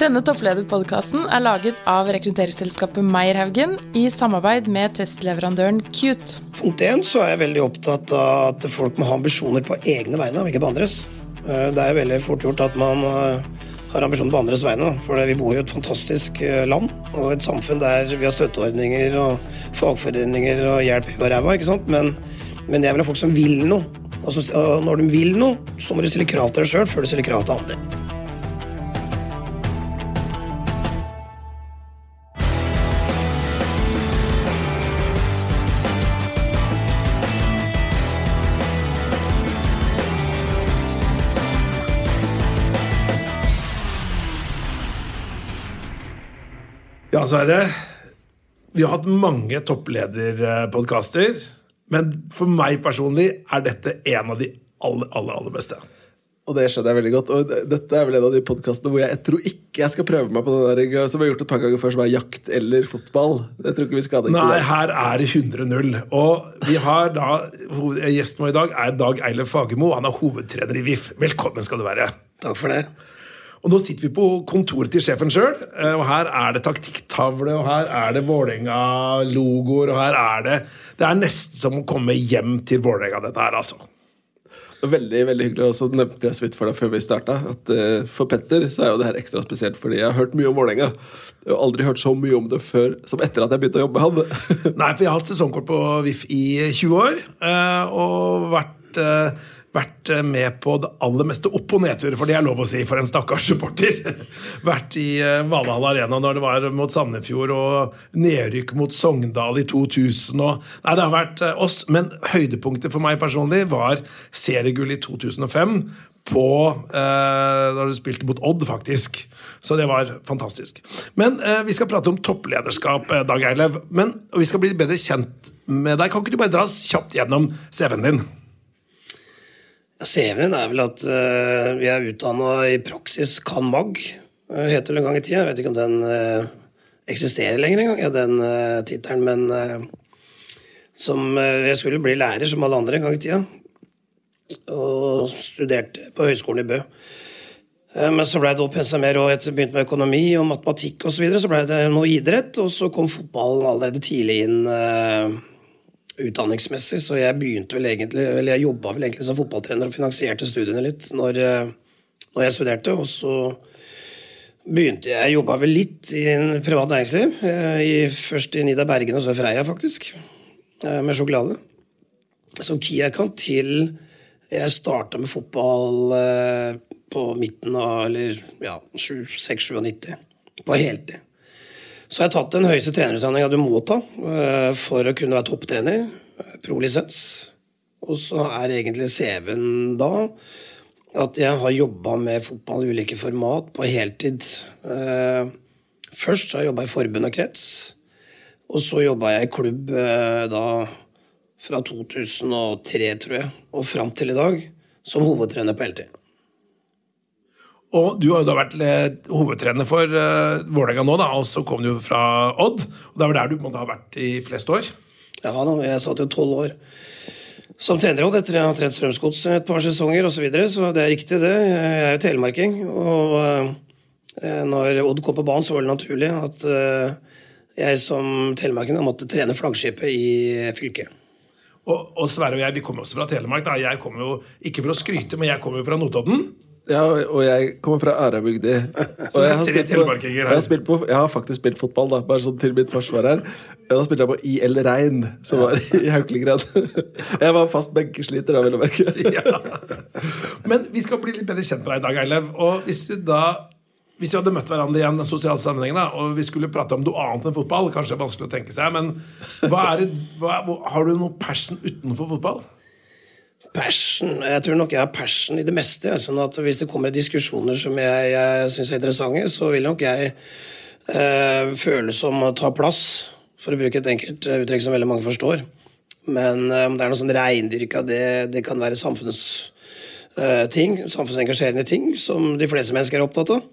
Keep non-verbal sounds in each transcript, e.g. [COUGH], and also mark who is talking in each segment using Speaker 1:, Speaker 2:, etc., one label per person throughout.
Speaker 1: Denne topplederpodkasten er laget av rekrutteringsselskapet Meierhaugen i samarbeid med testleverandøren Cute.
Speaker 2: Punkt én så er jeg veldig opptatt av at folk må ha ambisjoner på egne vegne, og ikke på andres. Eh, Det er veldig fort gjort at man eh, har ambisjoner på andres vegne, for vi bor i et fantastisk eh, land og et samfunn der vi har støtteordninger og fagforeninger og hjelp i ræva, ikke sant? Men, men jeg vil ha folk som vil noe. Og og når de vil noe, så må du stille krav til deg sjøl før du stiller krav til andre.
Speaker 3: Sverre. Vi har hatt mange topplederpodkaster. Men for meg personlig er dette en av de aller, aller, aller beste.
Speaker 4: Og det skjønner jeg veldig godt. Og dette er vel en av de podkastene hvor jeg, jeg tror ikke jeg skal prøve meg på den der som vi har gjort et par ganger før, som er jakt eller fotball. Jeg tror ikke vi skal ha det.
Speaker 3: Nei, her er det 100-0. Og vi har da Gjesten vår i dag er Dag Eilef Fagermo. Han er hovedtrener i VIF. Velkommen skal du være.
Speaker 2: Takk for det.
Speaker 3: Og nå sitter vi på kontoret til sjefen sjøl, og her er det taktikktavle, og her er det Vålerenga-logoer, og her er det Det er nesten som å komme hjem til Vålerenga, dette her, altså.
Speaker 4: Veldig veldig hyggelig. Og så nevnte jeg så vidt for deg før vi starta at eh, for Petter så er jo det her ekstra spesielt fordi jeg har hørt mye om Vålerenga. Jeg har aldri hørt så mye om det før som etter at jeg begynte å jobbe med han.
Speaker 3: Nei, for jeg har hatt sesongkort på VIF i 20 år, eh, og vært, eh, vært eh, med på det aller meste opp- og nedturer, for det er lov å si for en stakkars supporter. [LAUGHS] vært i eh, Valhall Arena når det var mot Sandefjord, og nedrykk mot Sogndal i 2000. Og, nei, det har vært eh, oss, men høydepunktet for meg personlig var seriegull i 2005 på eh, Da du spilte mot Odd, faktisk. Så det var fantastisk. Men eh, vi skal prate om topplederskap, eh, Dag Eilev. Men og vi skal bli bedre kjent med deg. Kan ikke du bare dra kjapt gjennom CV-en din?
Speaker 2: CV-en er vel at uh, vi er utdanna i praksis kan mag, uh, heter det en gang i tida. Jeg vet ikke om den uh, eksisterer lenger engang, ja, den uh, tittelen, men eh, som eh, Jeg skulle bli lærer som alle andre en gang i tida, og studerte på Høgskolen i Bø. Eh, Men så ble det pense mer, og etter begynte med økonomi og matematikk osv., så, videre, så ble det noe idrett, og så kom fotballen allerede tidlig inn eh, utdanningsmessig, så jeg begynte vel egentlig, eller jeg jobba vel egentlig som fotballtrener og finansierte studiene litt når, eh, når jeg studerte, og så begynte jeg, jobba vel litt i en privat næringsliv, eh, i, først i Nida Bergen og så i Freia faktisk, eh, med sjokolade. Som key-account til jeg starta med fotball på midten av eller ja, 6-97, på heltid. Så jeg har tatt den høyeste trenerutdanninga du må ta eh, for å kunne være topptrener. Prolisens. Pro-lisens. Og så er egentlig CV-en da at jeg har jobba med fotball i ulike format på heltid. Eh, Først har jeg jobba i forbund og krets. Og så jobba jeg i klubb eh, da fra 2003, tror jeg, og fram til i dag, som hovedtrener på heltid.
Speaker 3: Og du har jo da vært eh, hovedtrener for uh, Vålerenga nå, da, og så kom du jo fra Odd. Og det er vel der du på en måte har vært i flest år?
Speaker 2: Ja da, jeg satt jo tolv år som trenerråd etter jeg har trent Strømsgods et par sesonger osv., så, videre, så det er riktig, det. Jeg er jo telemarking. Og uh, når Odd kom på banen, så var det naturlig at uh, jeg som telemarking måtte trene flaggskipet i fylket.
Speaker 3: Og, og Sverre og jeg vi kommer også fra Telemark. da. Jeg kommer jo ikke for å skryte, men jeg kommer jo fra Notodden.
Speaker 4: Ja, og jeg kommer fra Arabygdi. [LAUGHS] Og
Speaker 3: det er tre telemarkinger her.
Speaker 4: Jeg har, på, jeg har faktisk spilt fotball, da, bare sånn til mitt forsvar her. og Da spilte jeg på IL Rein, som var i [LAUGHS] Haukeligrad. Jeg var fast benkesliter, da, vil jeg merke. [LAUGHS]
Speaker 3: Ja. Men vi skal bli litt bedre kjent med deg i dag, Eilev. Og hvis du da hvis vi hadde møtt hverandre i en sosial sammenheng da, og vi skulle prate om noe annet enn fotball, kanskje det er vanskelig å tenke seg, men det, hva, har du noe passion utenfor fotball?
Speaker 2: Passion Jeg tror nok jeg har passion i det meste. Sånn at hvis det kommer diskusjoner som jeg, jeg syns er interessante, så vil nok jeg eh, føle som å ta plass, for å bruke et enkelt eh, uttrykk som veldig mange forstår. Men eh, om det er noe sånn reindyrka, det, det kan være samfunnets eh, ting, samfunnsengasjerende ting, som de fleste mennesker er opptatt av.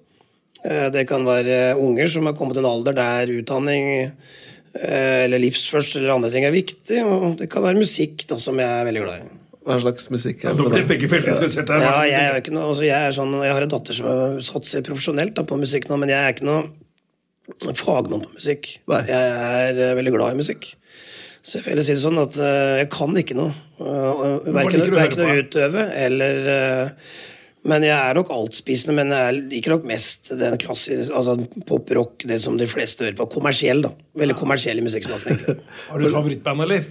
Speaker 2: Eh, det kan være unger som har kommet til en alder der utdanning eller livsførsel eller andre ting er viktig. Og det kan være musikk da, som jeg er veldig glad i.
Speaker 4: Hva slags musikk er det? da?
Speaker 3: begge veldig interessert her.
Speaker 2: Ja, jeg, er jo ikke noe, altså jeg, er sånn, jeg har en datter som satser profesjonelt da, på musikk nå, men jeg er ikke noe fagmann på musikk.
Speaker 4: Nei.
Speaker 2: Jeg er eh, veldig glad i musikk. Så jeg vil si det sånn at eh, jeg kan ikke noe. Uh,
Speaker 3: hva
Speaker 2: verken,
Speaker 3: å
Speaker 2: utøve eller eh, Men jeg er nok altspisende, men jeg liker nok mest den klassiske altså poprock, det som de fleste hører på. Kommersiell, da. Veldig kommersiell i musikksmaken. [LAUGHS]
Speaker 3: Har du et favorittband, eller?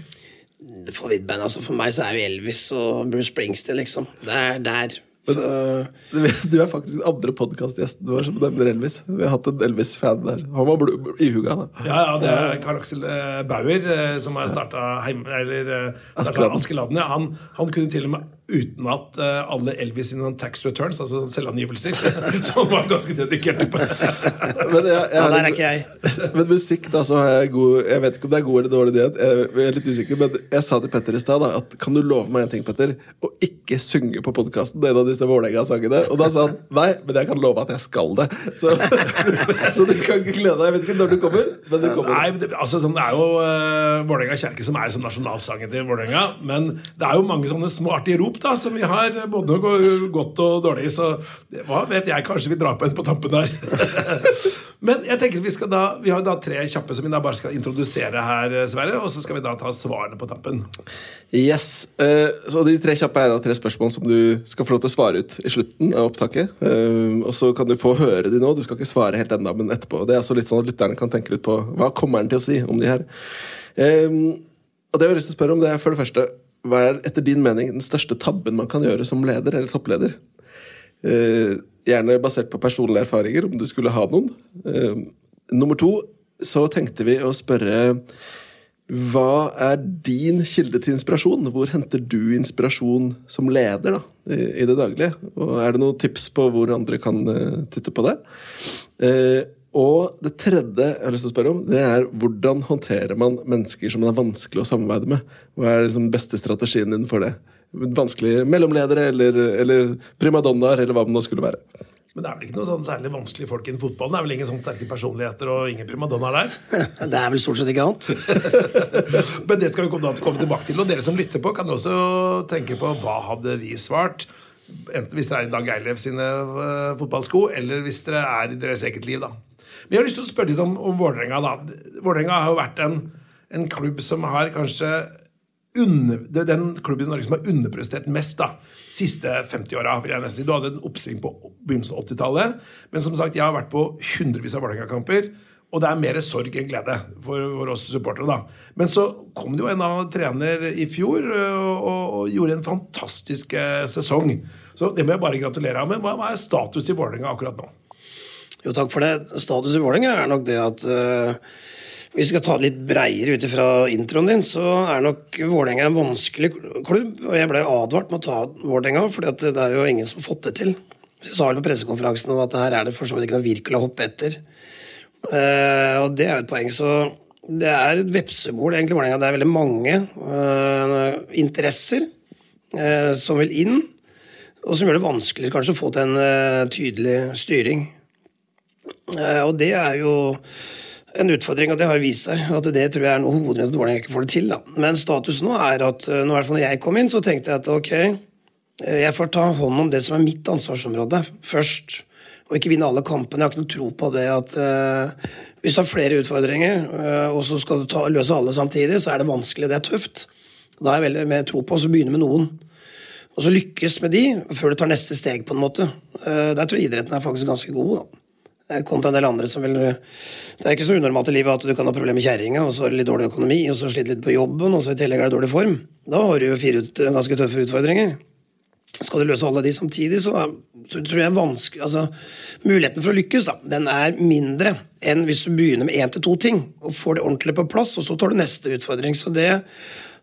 Speaker 2: Favorittband, altså For meg så er jo Elvis og Bruce Springsteen, liksom. Det er der. For, [LAUGHS]
Speaker 4: Du er faktisk den andre podkastgjesten vår som nevner Elvis. Vi har hatt en Elvis-fan der. Han var ihuga, da.
Speaker 3: Ja, ja, det er Karl Aksel eh, Bauer eh, som har starta eh.
Speaker 4: Askeladden.
Speaker 3: Ja, han, han kunne til og med utenat uh, alle Elvis sine tax returns, altså selvangivelser. [LAUGHS] Så han var ganske dedikert på. [LAUGHS]
Speaker 4: Men, jeg, jeg
Speaker 2: ja, der er ikke jeg. [LAUGHS]
Speaker 4: men musikk, da, så har jeg god Jeg vet ikke om det er god eller dårlig nyhet. Jeg er litt usikker, men jeg sa til Petter i stad at kan du love meg en ting, Petter? Å ikke synge på podkasten en av disse Vålerenga-sangene. Og da sa han nei, men jeg kan love at jeg skal det. Så, så du kan ikke glede deg. Jeg vet ikke når du kommer, men du kommer.
Speaker 3: Nei, men det, altså, sånn, det er jo uh, Vålerenga kjerke som er sånn nasjonalsangen til Vålerenga. Men det er jo mange sånne små artige da, som vi har, både noe godt og dårlig. Så hva vet jeg, kanskje vi drar på en på tampen der. [LAUGHS] men jeg tenker vi skal da Vi har da tre kjappe som vi da bare skal introdusere her, eh, Sverre. Og så skal vi da ta svarene på tampen.
Speaker 4: Yes, eh, så De tre kjappe er da tre spørsmål som du skal få lov til å svare ut i slutten av opptaket. Eh, og Så kan du få høre de nå. Du skal ikke svare helt ennå, men etterpå. Det er altså litt sånn at Lytterne kan tenke litt på hva kommer han til å si om de her. Og det jeg har lyst til å spørre om det er for det første Hva er etter din mening den største tabben man kan gjøre som leder eller toppleder? Eh, gjerne basert på personlige erfaringer, om du skulle ha noen. Eh, nummer to så tenkte vi å spørre hva er din kilde til inspirasjon? Hvor henter du inspirasjon som leder da, i, det daglige? Og Er det noen tips på hvor andre kan eh, titte på det? Eh, og det tredje jeg har lyst til å spørre om, det er hvordan håndterer man mennesker som det er vanskelig å samarbeide med? Hva er liksom beste strategien din for det? Vanskelige mellomledere eller, eller primadonnaer, eller hva det nå skulle være.
Speaker 3: Men det er vel ikke noe sånn særlig vanskelige folk innen fotballen? Det er vel ingen sånn sterke personligheter og ingen primadonnaer der? [LAUGHS]
Speaker 2: Det er vel stort sett ikke annet. [LAUGHS]
Speaker 3: Men det skal vi komme, da, komme tilbake til. Og dere som lytter på, kan også tenke på hva hadde vi svart. Enten hvis dere er i Dag Eilev sine eh, fotballsko, eller hvis dere er i deres eget liv. da. Men jeg har lyst til å spørre litt om, om Vålerenga. da. Vålerenga har jo vært en, en klubb som har kanskje under, det er den klubben i Norge som har underprestert mest da, siste 50-åra. vil jeg nesten si. Du hadde en oppsving på begynnelsen av 80-tallet, men som sagt, jeg har vært på hundrevis av Vålerenga-kamper. Og det er mer sorg enn glede for, for oss supportere. da. Men så kom det jo en av trener i fjor og, og, og gjorde en fantastisk eh, sesong. Så det må jeg bare gratulere ham med. Hva, hva er status i Vålerenga akkurat nå?
Speaker 2: Jo, takk for det. Status i Vålerenga er nok det at uh, hvis vi skal ta det litt breiere ut ifra introen din, så er nok Vålerenga en vanskelig klubb. Og jeg ble advart med å ta Vålerenga, for det er jo ingen som har fått det til. Så jeg sa vel på pressekonferansen at her er det for så vidt ikke noe virkelig å hoppe etter. Uh, og det er jo et poeng. Så det er et vepsebol, egentlig, Vålerenga. Det er veldig mange uh, interesser som vil inn, og som gjør det vanskeligere kanskje å få til en tydelig styring. Eh, og det er jo en utfordring, og det har vist seg. at Det tror jeg er noe hovedgrunnen til at Vålerenga ikke får det til. Da. Men status nå er at nå, når, i hvert fall når jeg kom inn, så tenkte jeg at ok, eh, jeg får ta hånd om det som er mitt ansvarsområde først. Og ikke vinne alle kampene. Jeg har ikke noe tro på det at uh, hvis du har flere utfordringer, uh, og så skal du ta, løse alle samtidig, så er det vanskelig. Det er tøft. Da har jeg veldig mer tro på å begynne med noen. Og så lykkes med de før du tar neste steg, på en måte. Uh, der tror jeg idretten er faktisk ganske god. da. Eh, Kontra en del andre som vil Det er ikke så unormalt i livet at du kan ha problemer med kjerringa, og så er det litt dårlig økonomi, og så sliter litt på jobben, og så i tillegg er det dårlig form. Da har du jo fire ut, ganske tøffe utfordringer. Skal du løse alle de samtidig, så, så tror jeg vanskelig altså, Muligheten for å lykkes da, den er mindre enn hvis du begynner med én til to ting og får det ordentlig på plass, og så tar du neste utfordring. Så det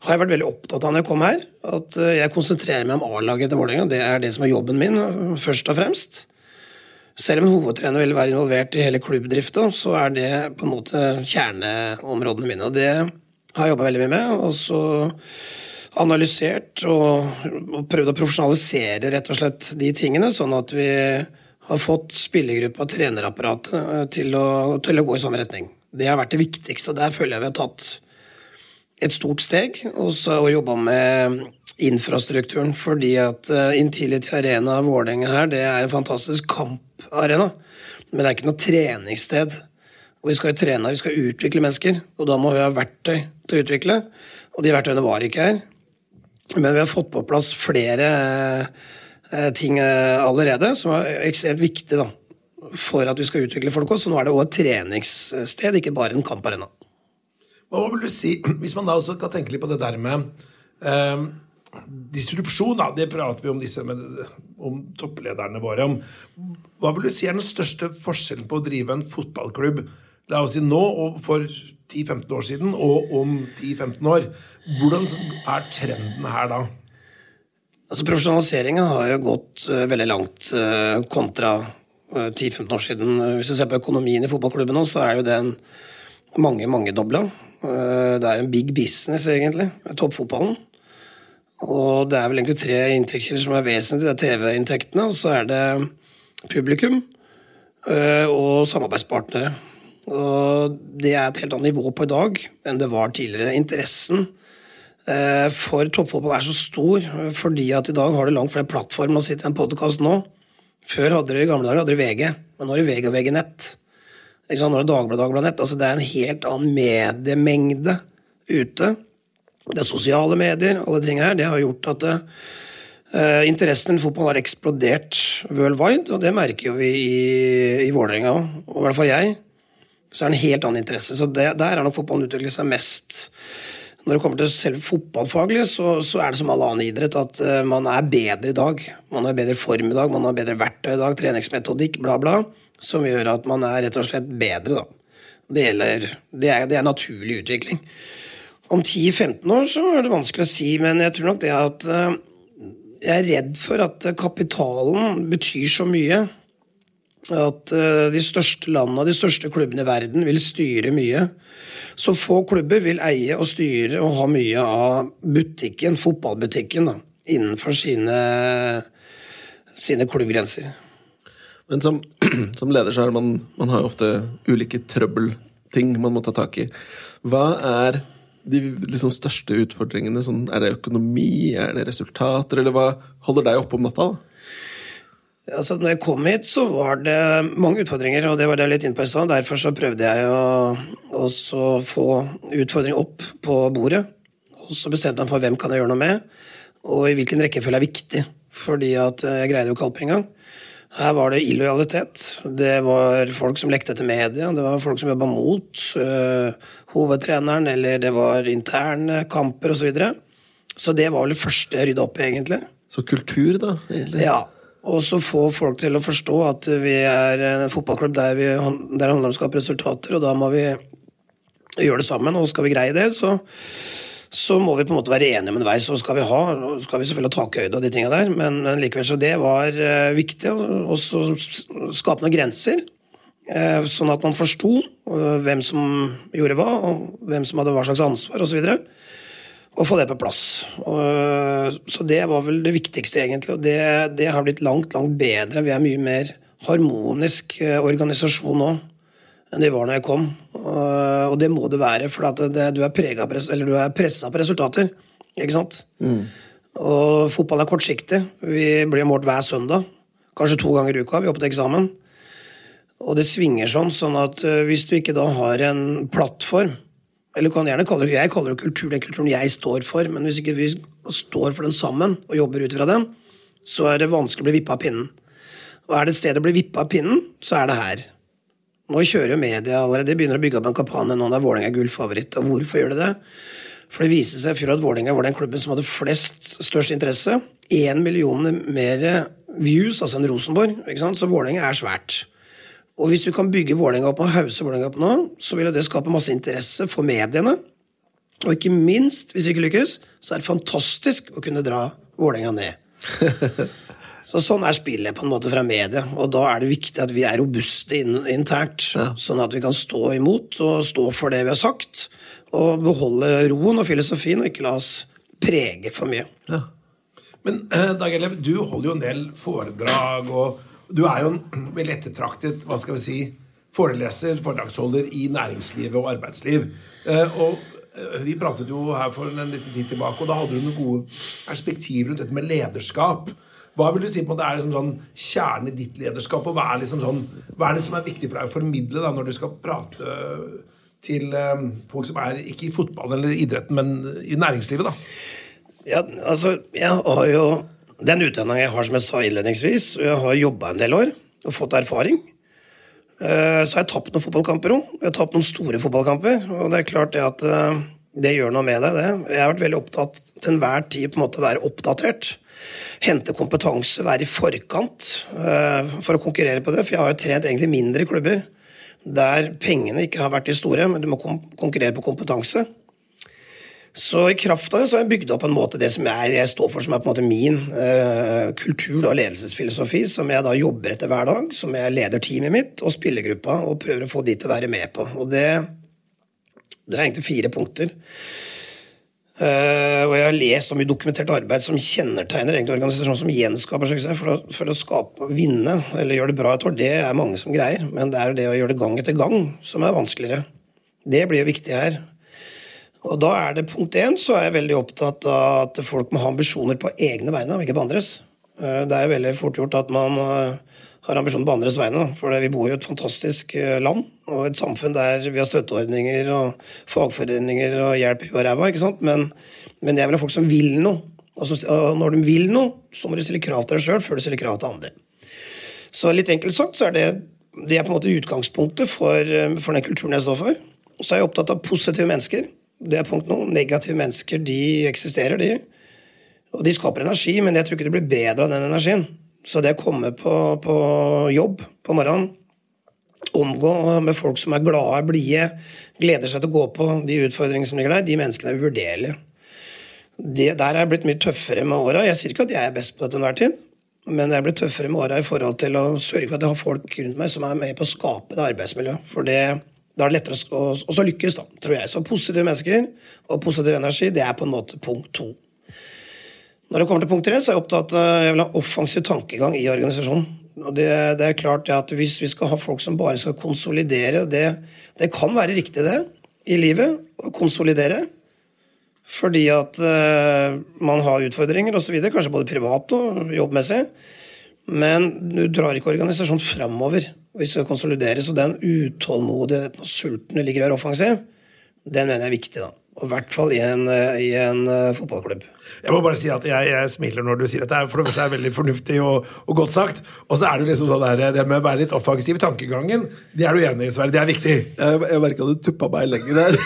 Speaker 2: har jeg vært veldig opptatt av når jeg kom her. At eh, jeg konsentrerer meg om A-laget til Vålerenga. Det er det som er jobben min, eh, først og fremst. Selv om en hovedtrener vil være involvert i hele klubbdrifta, så er det på en måte kjerneområdene mine. Og det har jeg jobba veldig mye med. Og så analysert og, prøvd å profesjonalisere rett og slett de tingene, sånn at vi har fått spillergruppa og trenerapparatet eh, til å, til å gå i samme retning. Det har vært det viktigste, og der føler jeg vi har tatt et stort steg. Og så har jobba med infrastrukturen. Fordi at uh, Intility Arena Vålerenga her, det er en fantastisk kamparena. Men det er ikke noe treningssted. Og vi skal jo trene, vi skal utvikle mennesker, og da må vi ha verktøy til å utvikle. Og de verktøyene var ikke her. Men vi har fått på plass flere uh, ting uh, allerede som er ekstremt viktig da, for at vi skal utvikle folk også. Så nå er det òg et treningssted, ikke bare en kamparena.
Speaker 3: Hva vil du si, [CLEARS THROAT] hvis man da også kan tenke litt på det der med eh, distribusjon, da, det prater vi om disse med, om topplederne våre. Om, hva vil du si er den største forskjellen på å drive en fotballklubb la oss si nå og for 10-15 år siden, og om 10-15 år? Hvordan er trenden her da?
Speaker 2: Altså Profesjonaliseringa har jo gått uh, veldig langt uh, kontra uh, 10-15 år siden. Hvis du ser på økonomien i fotballklubben nå, så er jo den mange, mangedobla. Det er jo en big business, egentlig, toppfotballen. Og det er vel egentlig tre inntektskilder som er vesentlige. Det er TV-inntektene, og så er det publikum øh, og samarbeidspartnere. Og det er et helt annet nivå på i dag enn det var tidligere. Interessen øh, for toppfotball er så stor fordi at i dag har det langt flere plattformer å sitte i en podkast nå. Før hadde dere i gamle dager hadde dere VG, men nå er det VG og VG Nett. Nå er det Dagbladet Dagbladet Nett. Altså det er en helt annen mediemengde ute det er sosiale medier, alle tingene her, det har gjort at uh, interessen for fotball har eksplodert worldwide, og det merker jo vi i, i Vålerenga òg, og i hvert fall jeg. Så er det en helt annen interesse. Så det, der har nok fotballen utviklet seg mest. Når det kommer til selve fotballfaglig, så, så, er det som all annen idrett at uh, man er bedre i dag. Man har bedre form i dag, man har bedre verktøy i dag, treningsmetodikk, bla, bla, som gjør at man er rett og slett bedre, da. Det, gjelder, det, er, det er naturlig utvikling. Om 10-15 år så er det vanskelig å si, men jeg tror nok det at eh, Jeg er redd for at kapitalen betyr så mye. At eh, de største landene, de største klubbene i verden, vil styre mye. Så få klubber vil eie og styre og ha mye av butikken, fotballbutikken, da, innenfor sine, sine klubbgrenser.
Speaker 4: Men som, [CLEARS THROAT] som, leder så er man, man har jo ofte ulike trøbbelting man må ta tak i. Hva er de liksom største utfordringene? Sånn, er det økonomi, er det resultater, eller hva holder deg oppe om natta?
Speaker 2: Altså, når jeg kom hit, så var det mange utfordringer, og det var det litt inne på i stad. Derfor så prøvde jeg å få utfordringer opp på bordet. Og så bestemte jeg for hvem kan jeg gjøre noe med, og i hvilken rekkefølge er viktig. Fordi at jeg greide jo ikke alt på en gang. Her var det illojalitet. Det var folk som lekte etter media. Det var folk som jobba mot uh, hovedtreneren, eller det var interne kamper osv. Så, videre. så det var vel det første jeg rydda opp i, egentlig.
Speaker 4: Så kultur, da?
Speaker 2: Egentlig. Ja. Og så få folk til å forstå at vi er en fotballklubb der, vi, der det handler om å skape resultater, og da må vi gjøre det sammen. Og skal vi greie det, så så må vi på en måte være enige om en vei. Så skal vi ha, skal vi selvfølgelig ha takhøyde og de tinga der, men, men, likevel så det var uh, viktig. Og så skape noen grenser, sånn at man forsto uh, hvem som gjorde hva, og hvem som hadde hva slags ansvar, osv. Og, og få det på plass. så det var vel det viktigste, egentlig. Og det, det har blitt langt, langt bedre. Vi er mye mer harmonisk organisasjon nå enn de var når jeg kom. Og det må det være, for det, du er, er pressa på resultater. Ikke sant? Mm. Og fotball er kortsiktig. Vi blir målt hver søndag. Kanskje to ganger i uka. Vi er oppe til eksamen. Og det svinger sånn, sånn at eh, hvis du ikke da har en plattform eller kan gjerne kalle det, Jeg kaller det kultur, den kulturen jeg står for, men hvis ikke vi står for den sammen og jobber ut fra den, så er det vanskelig å bli vippa av pinnen. Og er det et sted å bli vippa av pinnen, så er det her. Nå kjører jo media allerede, de begynner å bygge opp en kampanje nå der Vålerenga er gullfavoritt. Og hvorfor gjør de det? For det viste seg i at Vålerenga var den klubben som hadde flest, størst interesse. Én million mer views altså enn Rosenborg. Så Vålerenga er svært. Og hvis du kan bygge Vålerenga opp og hause Vålerenga opp nå, så vil det skape masse interesse for mediene. Og ikke minst, hvis vi ikke lykkes, så er det fantastisk å kunne dra Vålerenga ned. [LAUGHS] Så Sånn er spillet på en måte fra media, og da er det viktig at vi er robuste internt. Ja. Sånn at vi kan stå imot og stå for det vi har sagt, og beholde roen og filosofien, og ikke la oss prege for mye. Ja.
Speaker 3: Men eh, Dag Ellev, du holder jo en del foredrag, og du er jo en [CLEARS THROAT] veldig ettertraktet hva skal vi si, foreleser, foredragsholder i næringslivet og arbeidsliv. Eh, og Eh, Vi pratet jo her for en liten tid tilbake, og da hadde du noen gode perspektiver rundt dette med lederskap. Hva vil du si på at det er liksom sånn kjernen i ditt lederskap, og hva er, liksom sånn, hva er det som er viktig for deg å formidle da, når du skal prate til eh, folk som er ikke i fotballen eller idretten, men i næringslivet? da?
Speaker 2: Ja, altså, jeg har jo Den utdanninga jeg har, som jeg sa innledningsvis, og jeg har jobba en del år og fått erfaring. Eh, Så har jeg tapt noen fotballkamper òg. Jeg har tapt noen store fotballkamper. Og det er klart det at eh, det gjør noe med deg, det. Jeg har vært veldig opptatt til enhver tid på en måte å være oppdatert. Hente kompetanse, være i forkant eh, for å konkurrere på det. For jeg har jo trent egentlig mindre klubber der pengene ikke har vært de store, men du må konkurrere på kompetanse. Så i kraft av det så har jeg bygd opp en måte det som jeg, jeg står for, som er på en måte min eh, kultur og ledelsesfilosofi, som jeg da jobber etter hver dag, som jeg leder teamet mitt og spillergruppa og prøver å få de til å være med på. Og det, det er egentlig fire punkter. Uh, og jeg har lest om dokumentert arbeid som kjennetegner egentlig organisasjoner som gjenskaper suksess. For å, for å skape vinne, eller gjøre det bra et år, det er mange som greier. Men det er det å gjøre det gang etter gang som er vanskeligere. Det blir jo viktig her. Og da er det punkt én, så er jeg veldig opptatt av at folk må ha ambisjoner på egne vegne, og ikke på andres. Eh, Det er veldig fort gjort at man eh, har ambisjoner på andres vegne, for vi bor jo i et fantastisk eh, land og et samfunn der vi har støtteordninger og fagforeninger og hjelp i ræva, ikke sant? Men, men jeg vil ha folk som vil noe. Og, når de vil noe, så må du stille krav til deg sjøl før du stiller krav til andre. Så litt enkelt sagt så er det, det er på en måte utgangspunktet for, for den kulturen jeg står for. Så er jeg opptatt av positive mennesker. Det er punkt nå. Negative mennesker de eksisterer, de. Og de skaper energi, men jeg tror ikke det blir bedre av den energien. Så det å komme på, på jobb på morgenen, omgå med folk som er glade, blide, gleder seg til å gå på de utfordringene som ligger der, de menneskene er uvurderlige. Det der er jeg blitt mye tøffere med åra. Jeg sier ikke at jeg er best på det til enhver tid, men jeg er blitt tøffere med åra i forhold til å sørge for at jeg har folk rundt meg som er med på å skape det arbeidsmiljøet. For det, da er det lettere å å- lykkes, da, tror jeg. Så positive mennesker og positiv energi, det er på en måte punkt to. Når det kommer til punkt tre, så er jeg opptatt av jeg vil ha offensiv tankegang i organisasjonen. Og det, det er klart at Hvis vi skal ha folk som bare skal konsolidere Det, det kan være riktig, det, i livet, å konsolidere. Fordi at uh, man har utfordringer osv., kanskje både privat og jobbmessig. Men du drar ikke organisasjonen framover hvis vi skal konsolidere. Så den utålmodigheten og sulten ligger være offensiv, den mener jeg er viktig. da. Og I hvert fall i en, eh, i en uh, fotballklubb.
Speaker 3: Jeg må bare si at jeg, jeg smiler når du sier dette. er, for det første er veldig fornuftig og, og godt sagt. Og så er det liksom sånn der, det med å være litt offensiv i tankegangen, det er du enig i, Sverre. Det er viktig.
Speaker 4: Jeg, jeg merka du tuppa meg lenger der.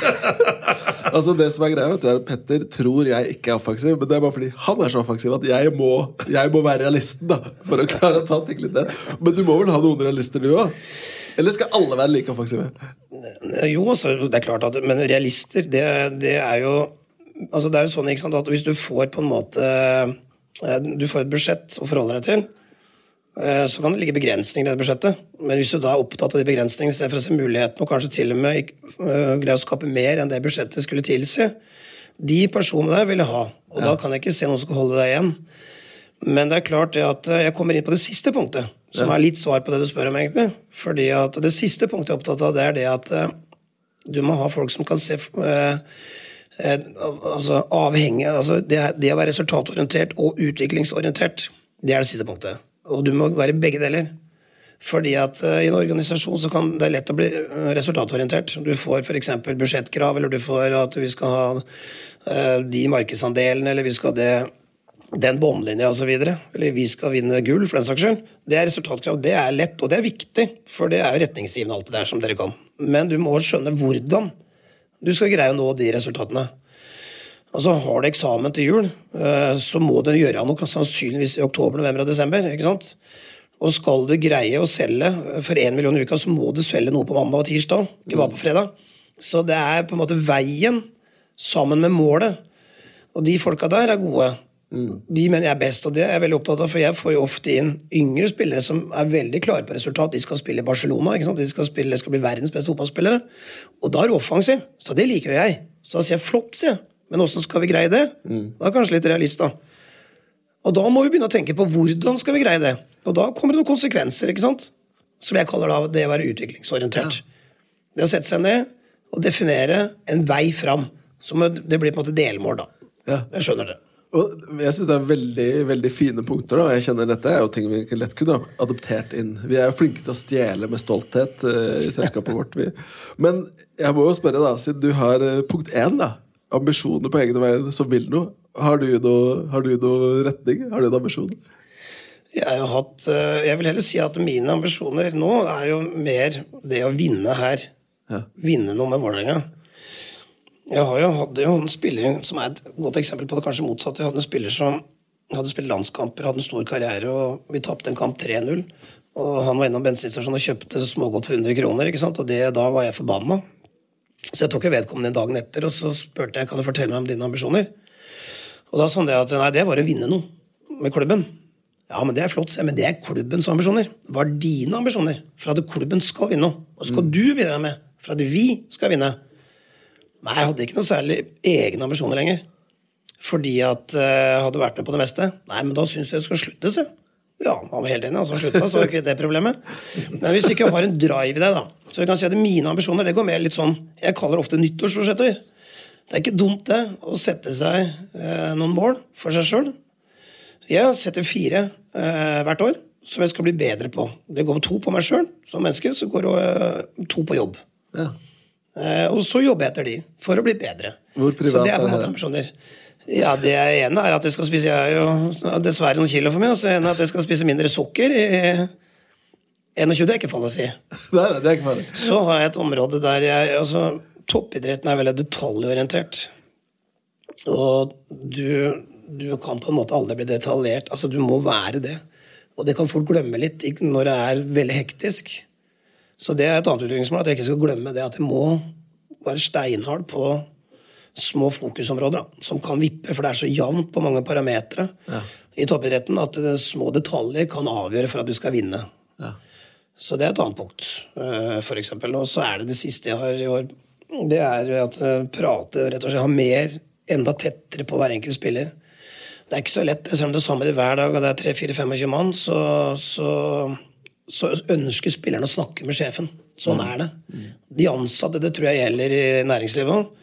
Speaker 4: [LAUGHS] altså Det som er greia, vet du, er at Petter tror jeg ikke er offensiv, men det er bare fordi han er så offensiv at jeg må, jeg må være realisten da for å klare å ta ting litt ned. Men du må vel ha noen realister, du òg? Eller skal alle være like offensive?
Speaker 2: Jo, altså, det er klart at Men realister, det, det er jo Altså, det er jo sånn ikke sant, at hvis du får på en måte eh, Du får et budsjett å forholde deg til, eh, så kan det ligge begrensninger i det budsjettet. Men hvis du da er opptatt av de begrensningene istedenfor å se muligheten, og kanskje til og med eh, greie å skape mer enn det budsjettet skulle tilsi, de personene der vil jeg ha. Og da kan jeg ikke se noen som skal holde deg igjen. Men det er klart det at jeg kommer inn på det siste punktet, som er litt svar på det du spør om, egentlig. Fordi at det siste punktet jeg er opptatt av, det er det at eh, du må ha folk som kan se eh, eh, altså avhengig altså det, det å være resultatorientert og utviklingsorientert, det er det siste punktet. Og du må være begge deler. Fordi at i en organisasjon så kan det er lett å bli resultatorientert. Du får f.eks. budsjettkrav, eller du får at vi skal ha eh, de markedsandelene, eller vi skal ha det den båndlinja osv. Eller vi skal vinne gull, for den saks skyld. Det er resultatkrav. Det er lett, og det er viktig, for det er jo retningsgivende alt det der som dere kan. Men du må skjønne hvordan du skal greie å nå de resultatene. Altså, Har du eksamen til jul, eh, så må du gjøre noe sannsynligvis i oktober, november og desember. ikke sant? Og skal du greie å selge for én million i uka, så må du selge noe på mandag og tirsdag, ikke bare på fredag. Så det er på en måte veien sammen med målet. Og de folka der er gode. De mener jeg er best, og det er jeg veldig opptatt av, for jeg får jo ofte inn yngre spillere som er veldig klare på resultat. De skal spille i Barcelona, de skal, spille, skal bli verdens beste fotballspillere. Og da er du offensiv, så det liker jo jeg. Så da sier jeg flott, sier jeg. Men åssen skal vi greie det? Da er jeg kanskje litt realist, da. Og da må vi begynne å tenke på hvordan skal vi greie det. Og da kommer det noen konsekvenser, ikke sant? som jeg kaller da det å være utviklingsorientert. Det å sette seg ned og definere en vei fram. Som det blir på en måte delmål, da.
Speaker 4: Ja.
Speaker 2: Jeg skjønner det.
Speaker 4: Og jeg synes det er veldig veldig fine punkter. da og Jeg kjenner Dette er jo ting vi lett kunne adoptert inn. Vi er jo flinke til å stjele med stolthet eh, i selskapet vårt. Vi. Men jeg må jo spørre, da siden du har eh, punkt én, da, ambisjoner på egne vegne som vil noe. Har du noe, har du noe retning? Har du en ambisjon?
Speaker 2: Jeg, har hatt, eh, jeg vil heller si at mine ambisjoner nå er jo mer det å vinne her.
Speaker 4: Ja.
Speaker 2: Vinne noe med Vålerenga. Jeg har jo hatt en spiller som er et godt eksempel på det kanskje motsatte. Jeg hadde en spiller som hadde spilt landskamper, hadde en stor karriere, og vi tapte en kamp 3-0. Og han var innom bensinstasjonen og kjøpte smågodt for 100 kroner, ikke sant? og det, da var jeg forbanna. Så jeg tok jo vedkommende dagen etter, og så spurte jeg kan du fortelle meg om dine ambisjoner. Og da sa han det at nei, det var å vinne noe med klubben. Ja, men det er flott, men det er klubbens ambisjoner. Hva er dine ambisjoner for at klubben skal vinne noe? Og skal du bidra med for at vi skal vinne? Nei, jeg hadde ikke noe særlig egne ambisjoner lenger. Fordi at eh, jeg hadde vært med på det meste. Nei, men da syns jeg det skal slutte, se. Ja, han var helt enig, altså slutta, så var ikke det problemet. Men hvis du ikke har en drive i deg, da Så jeg kan si at mine ambisjoner det går mer litt sånn Jeg kaller det ofte nyttårsforsetter. Det er ikke dumt, det, å sette seg eh, noen mål for seg sjøl. Jeg setter fire eh, hvert år som jeg skal bli bedre på. Det går to på meg sjøl som menneske, så går det eh, to på jobb.
Speaker 4: Ja.
Speaker 2: Eh, og så jobber jeg etter de, for å bli bedre.
Speaker 4: Hvor privat
Speaker 2: så det er på en måte ambisjoner. Ja, det ene er at jeg skal spise Jeg er jo dessverre noen kilo for meg. Og så ene er at jeg skal spise mindre sukker. i 21 det er ikke farlig
Speaker 4: å si. [LAUGHS] nei, det er ikke farlig.
Speaker 2: Så har jeg et område der jeg altså, Toppidretten er veldig detaljorientert. Og du, du kan på en måte aldri bli detaljert. Altså, du må være det. Og det kan folk glemme litt når det er veldig hektisk. Så det er et annet utviklingsmål, at jeg ikke skal glemme det at jeg må være steinhard på små fokusområder da, som kan vippe, for det er så jevnt på mange parametere i toppidretten at eh, små detaljer kan avgjøre for at du skal vinne.
Speaker 4: Ja.
Speaker 2: Så det er et annet punkt, f.eks. for eksempel. Og så er det det siste jeg har i år. Det er at prate prater rett og slett, ha mer, enda tettere på hver enkelt spiller. Det er ikke så lett. Selv om det er samme hver dag, og det er 3-4-25 mann, så, så, så ønsker spillerne å snakke med sjefen. Sånn er det. De ansatte, det tror jeg gjelder i næringslivet òg.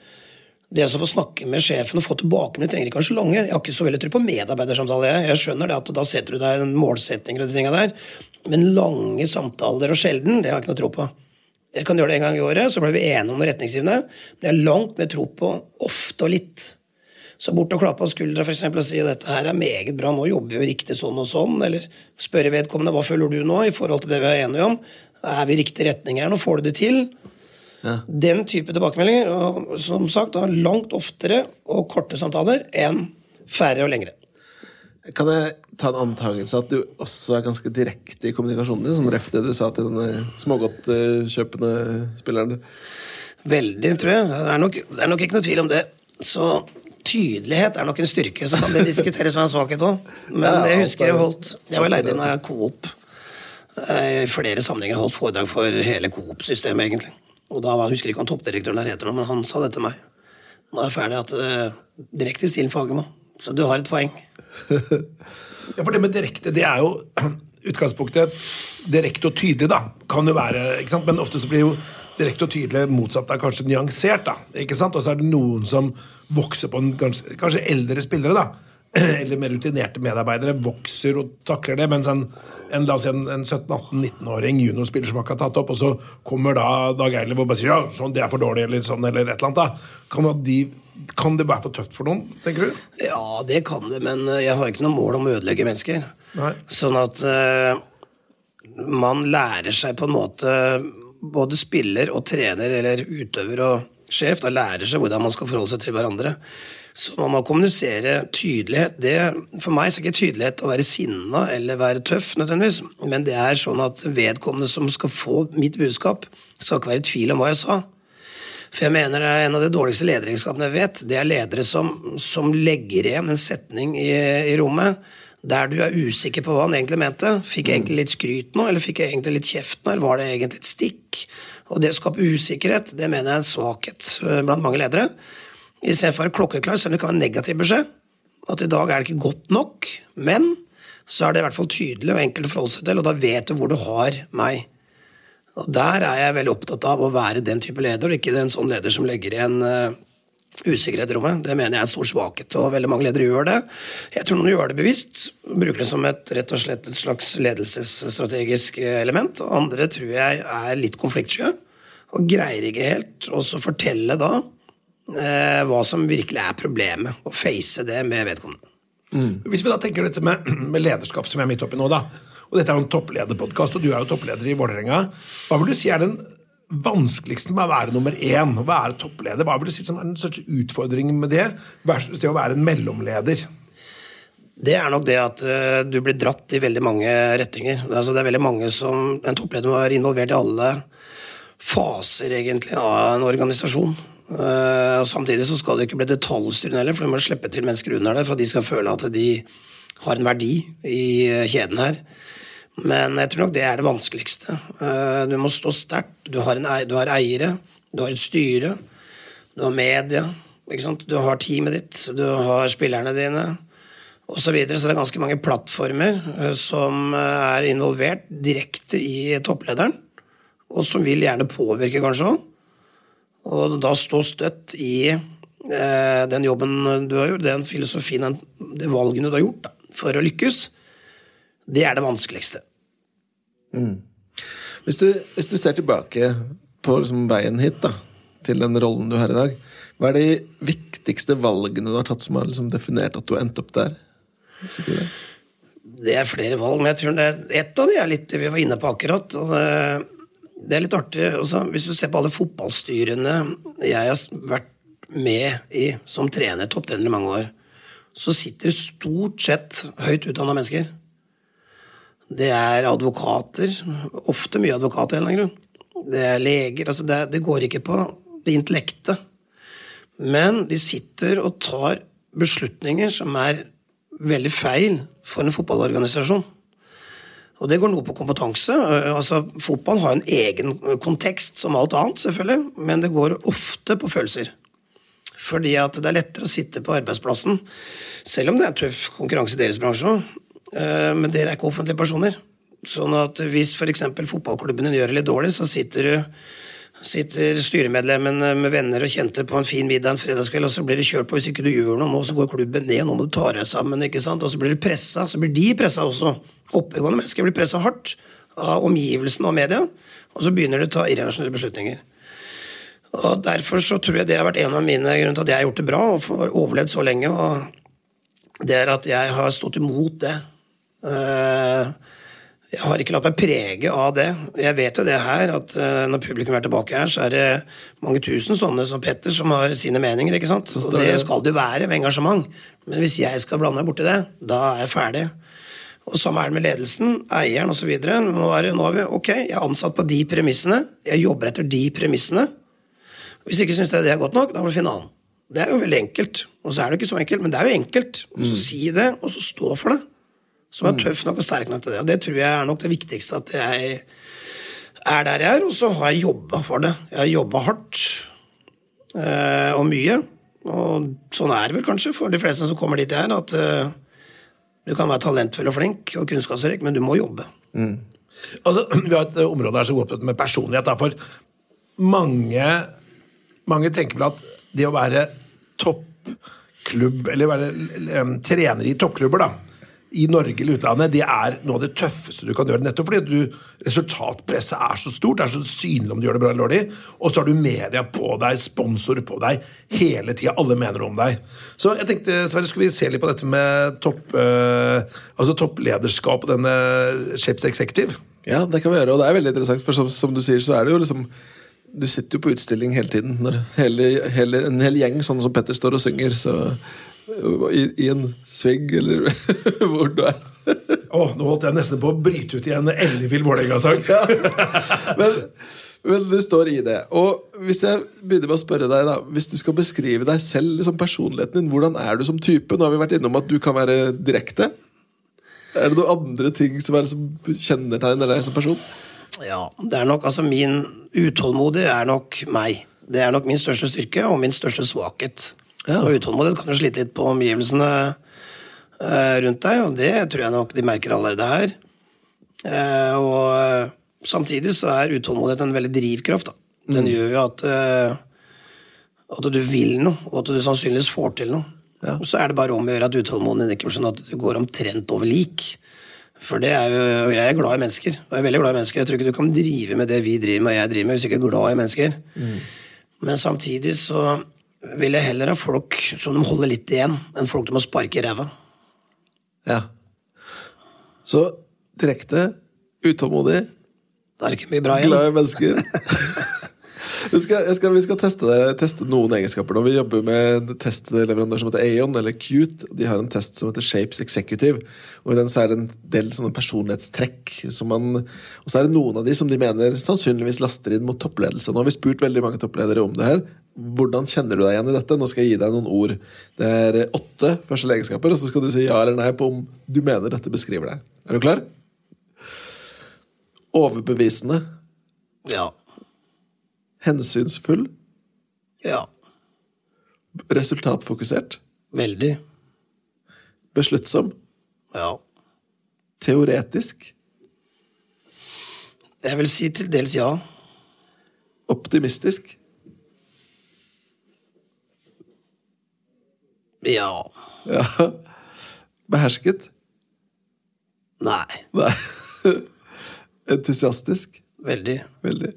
Speaker 2: Det å få snakke med sjefen og få tilbakemelding trenger ikke være så lange. Jeg har ikke så veldig tro på medarbeidersamtaler. Jeg. jeg skjønner det at da setter du deg en målsetting og de tinga der. Men lange samtaler og sjelden, det har jeg ikke noe tro på. Jeg kan gjøre det en gang i året, så blir vi enige om retningsgivende. Men jeg har langt mer tro på ofte og litt. Så bort og klappe på skuldra for eksempel, og si dette her er meget bra, nå jobber vi riktig sånn og sånn. Eller spørre vedkommende hva føler du nå i forhold til det vi er enige om. Er vi i riktig retning her? Nå får du det til. Den type tilbakemeldinger, og som sagt, da, langt oftere og korte samtaler enn færre og lengre.
Speaker 4: Kan jeg ta en antakelse at du også er ganske direkte i kommunikasjonen din? Sånn ref det du sa til den smågodtkjøpende spilleren.
Speaker 2: Veldig, tror jeg. Det er, nok, det er nok ikke noe tvil om det. Så tydelighet er nok en styrke, så kan det diskuteres som en svakhet òg. Men
Speaker 4: Ja,
Speaker 2: jeg husker jeg holdt Jeg var leid inn av Coop. eh, I flere sammenhenger holdt foredrag for hele Coop-systemet, egentlig. Og da var, jeg husker ikke hva toppdirektøren der heter, men han sa det til meg. Nå er jeg ferdig at uh, direkte stil Fagermo. Så du har et poeng. [LAUGHS]
Speaker 3: Ja, for det med direkte, det er jo [CLEARS THROAT] utgangspunktet direkte og tydelig, da. Kan jo være, ikke sant? Men ofte så blir jo direkte og tydelig motsatt er kanskje nyansert, da. Ikke sant? Og så er det noen som vokser på en kanskje, kanskje eldre spillere, da. [CLEARS THROAT] Eller mer rutinerte medarbeidere vokser og takler det, mens en, en, si en, en 17-18-19-åring juniorspiller som ikke har tatt opp, og så kommer da Dag Eilev og bare sier ja, sånn, det er for dårlig, eller sånn, eller et eller annet. da. Kan, de, kan det være for tøft for noen, tenker du?
Speaker 2: Ja, det kan det, men eh, jeg har ikke noe mål om å ødelegge mennesker.
Speaker 3: Nei.
Speaker 2: Sånn at uh, man lærer seg på en måte Både spiller og trener eller utøver og sjef da lærer seg hvordan man skal forholde seg til hverandre. Så må man kommunisere tydelighet. Det, for meg så er ikke tydelighet å være sinna eller være tøff, nødvendigvis. Men det er sånn at vedkommende som skal få mitt budskap, skal ikke være i tvil om hva jeg sa. For jeg mener det er En av de dårligste lederegenskapene jeg vet, det er ledere som, som legger igjen en setning i, i rommet der du er usikker på hva han egentlig mente. Fikk jeg egentlig litt skryt nå, eller fikk jeg egentlig litt kjeft nå, eller var det egentlig et stikk? Og det å skape usikkerhet, det mener jeg er en svakhet eh, blant mange ledere. Istedenfor å være klokkeklar, selv om det kan være negativ beskjed. At i dag er det ikke godt nok, men så er det i hvert fall tydelig og enkelt å forholde seg til, og da vet du hvor du har meg. Og Der er jeg veldig opptatt av å være den type leder, og ikke en sånn leder som legger igjen eh, usikkerhet i rommet. Det mener jeg er en stor svakhet, og veldig mange ledere gjør det. Jeg tror noen gjør det bevisst, bruker det som et, rett og slett et slags ledelsesstrategisk element. Og andre tror jeg er litt konfliktsky, og greier ikke helt å fortelle da eh, hva som virkelig er problemet, og face det med vedkommende.
Speaker 3: Mm. Hvis vi da tenker dette med, [CLEARS THROAT] med lederskap, som jeg er midt oppi nå, da, og dette er en topplederpodkast, og du er jo toppleder i Vålerenga, hva vil du si er den vanskeligste med å være nummer én, å være toppleder? Hva vil du si som er den største utfordringen med det, versus det å være en mellomleder?
Speaker 2: Det er nok det at uh, du blir dratt i veldig mange retninger. Altså, det er veldig mange som, En toppleder må være involvert i alle faser egentlig av en organisasjon. Uh, og Samtidig så skal det ikke bli detaljstyrende heller, for du må slippe til mennesker under deg for at de skal føle at de har en verdi i uh, kjeden her. Men jeg tror nok det er det vanskeligste. Eh, du må stå sterkt. Du, du, har eiere, du har et styre, du har media, du har teamet ditt, du har spillerne dine osv. Så, videre. så det er ganske mange plattformer eh, som eh, er involvert direkte i topplederen, og som vil gjerne påvirke, kanskje òg. Og da stå støtt i den jobben du har gjort, den filosofien, de valgene du har gjort da, for å lykkes det er det vanskeligste.
Speaker 4: Mm. Hvis, du, hvis, du, ser tilbake på liksom veien hit, da, til den rollen du har i dag, hva er de viktigste valgene du har tatt som har liksom definert at du har endt opp der?
Speaker 2: Det? det er flere valg, men jeg tror det, er et av de er litt det vi var inne på akkurat. og det, det er litt artig. Også, hvis du ser på alle fotballstyrene jeg har vært med i som trener, topptrener i mange år, så sitter stort sett høyt utdanna mennesker. Det er advokater. Ofte mye advokater, av en eller annen grunn. Det er leger. Altså det, det, går ikke på det intellektet. Men de sitter og tar beslutninger som er veldig feil for en fotballorganisasjon. Og det går noe på kompetanse. Altså, fotball har en egen kontekst som alt annet, selvfølgelig, men det går ofte på følelser. Fordi at det er lettere å sitte på arbeidsplassen, selv om det er tøff konkurranse i deres bransje, men dere er ikke offentlige personer. Sånn at hvis f.eks. fotballklubben din gjør det litt dårlig, så sitter du sitter styremedlemmen med venner og kjente på en fin middag en fredagskveld, og så blir det kjørt på hvis ikke du gjør noe nå, så går klubben ned, nå må du ta deg sammen, ikke sant, og så blir du pressa, så blir de pressa også. Oppegående mennesker blir pressa hardt av omgivelsene og media, og så begynner de å ta irrasjonelle beslutninger. Og Derfor så tror jeg det har vært en av mine grunner til at jeg har gjort det bra og overlevd så lenge. og Det er at jeg har stått imot det Eh, jeg har ikke latt meg prege av det. Jeg vet jo det her, at eh, når publikum er tilbake her, så er det mange tusen sånne som Petter som har sine meninger. ikke sant? Og det skal det være med engasjement. Men hvis jeg skal blande meg borti det, da er jeg ferdig. Og Samme er det med ledelsen, eieren osv. Nå, er nå er vi ok, jeg er ansatt på de premissene, jeg jobber etter de premissene. Hvis ikke syns jeg det er godt nok, da får du finne annen. Det er jo veldig enkelt. Og så er det ikke så enkelt, men det er jo enkelt. Og så mm. si det, og så stå for det som er tøff nok og sterk nok til det. Og det tror jeg er nok det viktigste, at jeg er der jeg er, og så har jeg jobba for det. Jeg har jobba hardt eh, og mye. Og sånn er det vel kanskje for de fleste som kommer dit jeg er, at eh, du kan være talentfull og flink og kunnskapsrik, men du må jobbe. Mm.
Speaker 3: Altså, [CLEARS THROAT] vi har et område her som går opp med personlighet. Da, for mange, mange tenker vel at det å være toppklubb, eller være trener i toppklubber, da, i Norge eller utlandet, det er noe av det tøffeste du kan gjøre. Nettopp fordi du, resultatpresset er så stort, det er så synlig om du gjør det bra eller dårlig. Og så har du media på deg, sponsorer på deg, hele tida. Alle mener om deg. Så jeg tenkte, Sverre, skulle vi se litt på dette med topp, øh, altså topplederskap og denne Shapes Executive?
Speaker 4: Ja, det kan vi gjøre, og det er veldig interessant, for som, som du sier, så er det jo liksom du sitter jo på utstilling hele tiden. Når hele, hele, en hel gjeng sånn som Petter står og synger, så i, i en svegg, eller [LAUGHS] hvor du er.
Speaker 3: oh, nå holdt jeg nesten på å bryte ut i en ellevill Vålerenga-sang. [LAUGHS]
Speaker 4: ja. men, men du står i det. Og hvis jeg begynner med å spørre deg da, Hvis du skal beskrive deg selv, liksom personligheten din, hvordan er du som type? Nå har vi vært innom at du kan være direkte. Er det noen andre ting som, er, som kjennetegner deg som person?
Speaker 2: Ja, det er nok altså Min utålmodig er nok meg. Det er nok min største styrke og min største svakhet. Ja. Og utålmodighet kan jo slite litt på omgivelsene eh, rundt deg, og det tror jeg nok de merker allerede her. Eh, og eh, samtidig så er utålmodighet en veldig drivkraft. Da. Den mm. gjør jo at, at du vil noe, og at du sannsynligvis får til noe.
Speaker 4: Ja.
Speaker 2: Så er det bare om å gjøre at utålmodigheten ikke blir sånn at du går omtrent over lik. For det er jo, jeg er glad i mennesker. og Jeg er veldig glad i mennesker. Jeg tror ikke du kan drive med det vi driver med, og jeg driver med, hvis du ikke er glad i mennesker. Men samtidig så vil jeg heller ha folk som de holder litt igjen, enn folk som må sparke i ræva.
Speaker 4: Ja. Så direkte, utålmodig,
Speaker 2: det er ikke mye bra igjen.
Speaker 4: glad i mennesker. [LAUGHS] Skal, skal, vi skal teste, det, teste noen egenskaper nå. Vi jobber med en testleverandør som heter Aeon, eller Qt. De har en test som heter Shapes Executive. Og I den så er det en del sånne personlighetstrekk. Som man, og så er det noen av de som de mener sannsynligvis laster inn mot toppledelse. Nå har vi spurt veldig mange toppledere om det her. Hvordan kjenner du deg igjen i dette? Nå skal jeg gi deg noen ord. Det er åtte første egenskaper, og så skal du si ja eller nei på om du mener dette beskriver deg. Er du klar? Overbevisende.
Speaker 2: Ja.
Speaker 4: Hensynsfull.
Speaker 2: Ja.
Speaker 4: Resultatfokusert.
Speaker 2: Veldig.
Speaker 4: Besluttsom.
Speaker 2: Ja.
Speaker 4: Teoretisk.
Speaker 2: Jeg vil si til dels ja.
Speaker 4: Optimistisk.
Speaker 2: Ja.
Speaker 4: Ja. Behersket.
Speaker 2: Nei.
Speaker 4: Nei. [LAUGHS] Entusiastisk.
Speaker 2: Veldig.
Speaker 4: Veldig.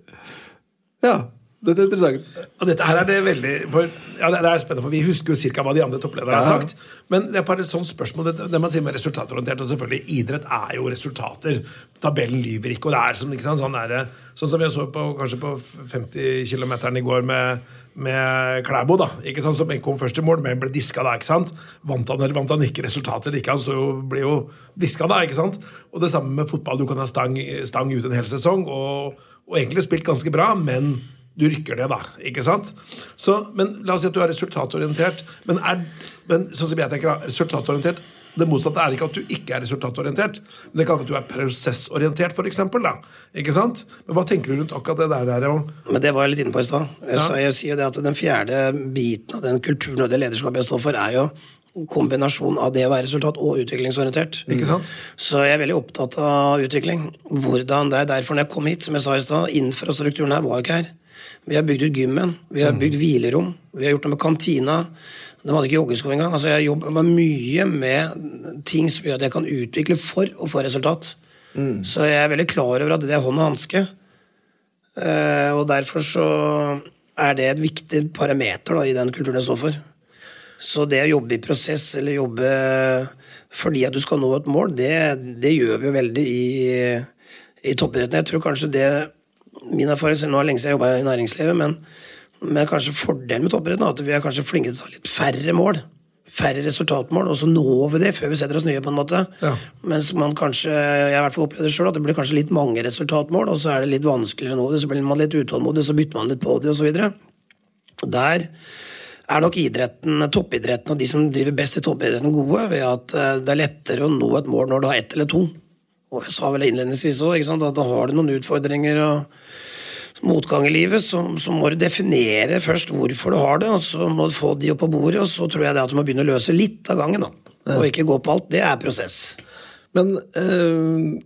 Speaker 4: Ja, dette er interessant.
Speaker 3: Og dette her er det veldig for, ja, det er spennende, for Vi husker jo cirka hva de andre topplederne har sagt. Men det er bare et sånt spørsmål, det, det man sier med resultatorientert og selvfølgelig Idrett er jo resultater. Tabellen lyver ikke. og det er som, ikke sant, sånn, der, sånn som jeg så på, kanskje på 50 km i går med, med Klæbo, da, ikke sant, som kom først i mål, men ble diska da. ikke sant? Vant han eller vant han ikke resultatet eller ikke, han så jo, ble jo diska da. ikke sant? Og det samme med fotball. Du kan ha stang, stang ut en hel sesong og, og egentlig spilt ganske bra, men du rykker det, da. ikke sant? Så, men La oss si at du er resultatorientert. Men, er, men sånn som jeg tenker, da, resultatorientert det motsatte er ikke at du ikke er resultatorientert, men det kan være at du er prosessorientert, for eksempel, da. Ikke sant? Men hva tenker du rundt akkurat det der? der og,
Speaker 2: Men det var jeg litt inne på i stad.
Speaker 3: Ja.
Speaker 2: jeg sier jo det at den fjerde biten av den kulturen og det lederskapet jeg står for, er jo kombinasjon av det å være resultat- og utviklingsorientert.
Speaker 3: Ikke sant?
Speaker 2: Så jeg er veldig opptatt av utvikling. Hvordan Det er derfor når jeg kom hit, som jeg sa i stad, infrastrukturen her var jo ikke her. Vi har bygd ut gymmen, vi har bygd hvilerom, vi har gjort noe med kantina. De hadde ikke joggesko engang. Altså, jeg jobber mye med ting som gjør at jeg kan utvikle for å få resultat. Så jeg er veldig klar over at det er hånd og hanske. Eh, og derfor så er det et viktig parameter da, i den kulturen jeg står for. Så det å jobbe i prosess eller jobbe fordi at du skal nå et mål, det, det gjør vi jo veldig i, i toppidretten. Jeg tror kanskje det Min erfaring selv nå er lenge siden jeg jobba i næringslivet, men, men kanskje fordelen med toppidretten er at vi er kanskje flinke til å ta litt færre mål. Færre resultatmål, og så når vi det før vi setter oss nye. på en måte.
Speaker 3: Ja.
Speaker 2: Mens man kanskje, jeg i hvert fall opplevd det selv, at det blir kanskje litt mange resultatmål, og så er det litt vanskeligere å nå det, så blir man litt utålmodig, så bytter man litt på det, osv. Der er nok idretten, toppidretten og de som driver best i toppidretten, gode ved at eh, det er lettere å nå et mål når du har ett eller to. Og jeg sa vel innledningsvis òg, at da har du noen utfordringer og motgang i livet, så, så må du definere først hvorfor du har det, og så må du få de opp på bordet, og så tror jeg det at du må begynne å løse litt av gangen, da. Og ikke gå på alt. Det er prosess.
Speaker 4: Men øh,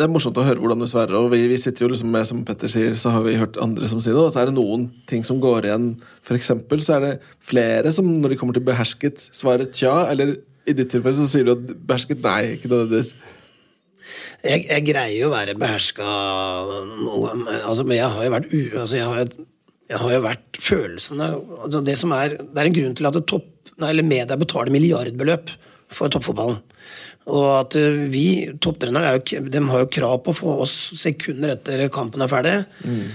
Speaker 4: det er morsomt å høre hvordan du svarer. Og vi, vi sitter jo liksom med, som Petter sier, så har vi hørt andre som sier det. Og så er det noen ting som går igjen. For eksempel så er det flere som når de kommer til behersket, svarer tja. Eller i ditt tilfelle så sier du at behersket nei. ikke nødvendigvis.
Speaker 2: Jeg, jeg greier jo å være beherska noen altså, men jeg har jo vært u... Altså, jeg, har, jeg har jo vært følelsen altså, det, som er, det er en grunn til at topp, nei, eller media betaler milliardbeløp for toppfotballen. Og at eh, vi, topptrenere, er jo, de har jo krav på å få oss sekunder etter kampen er ferdig. Mm.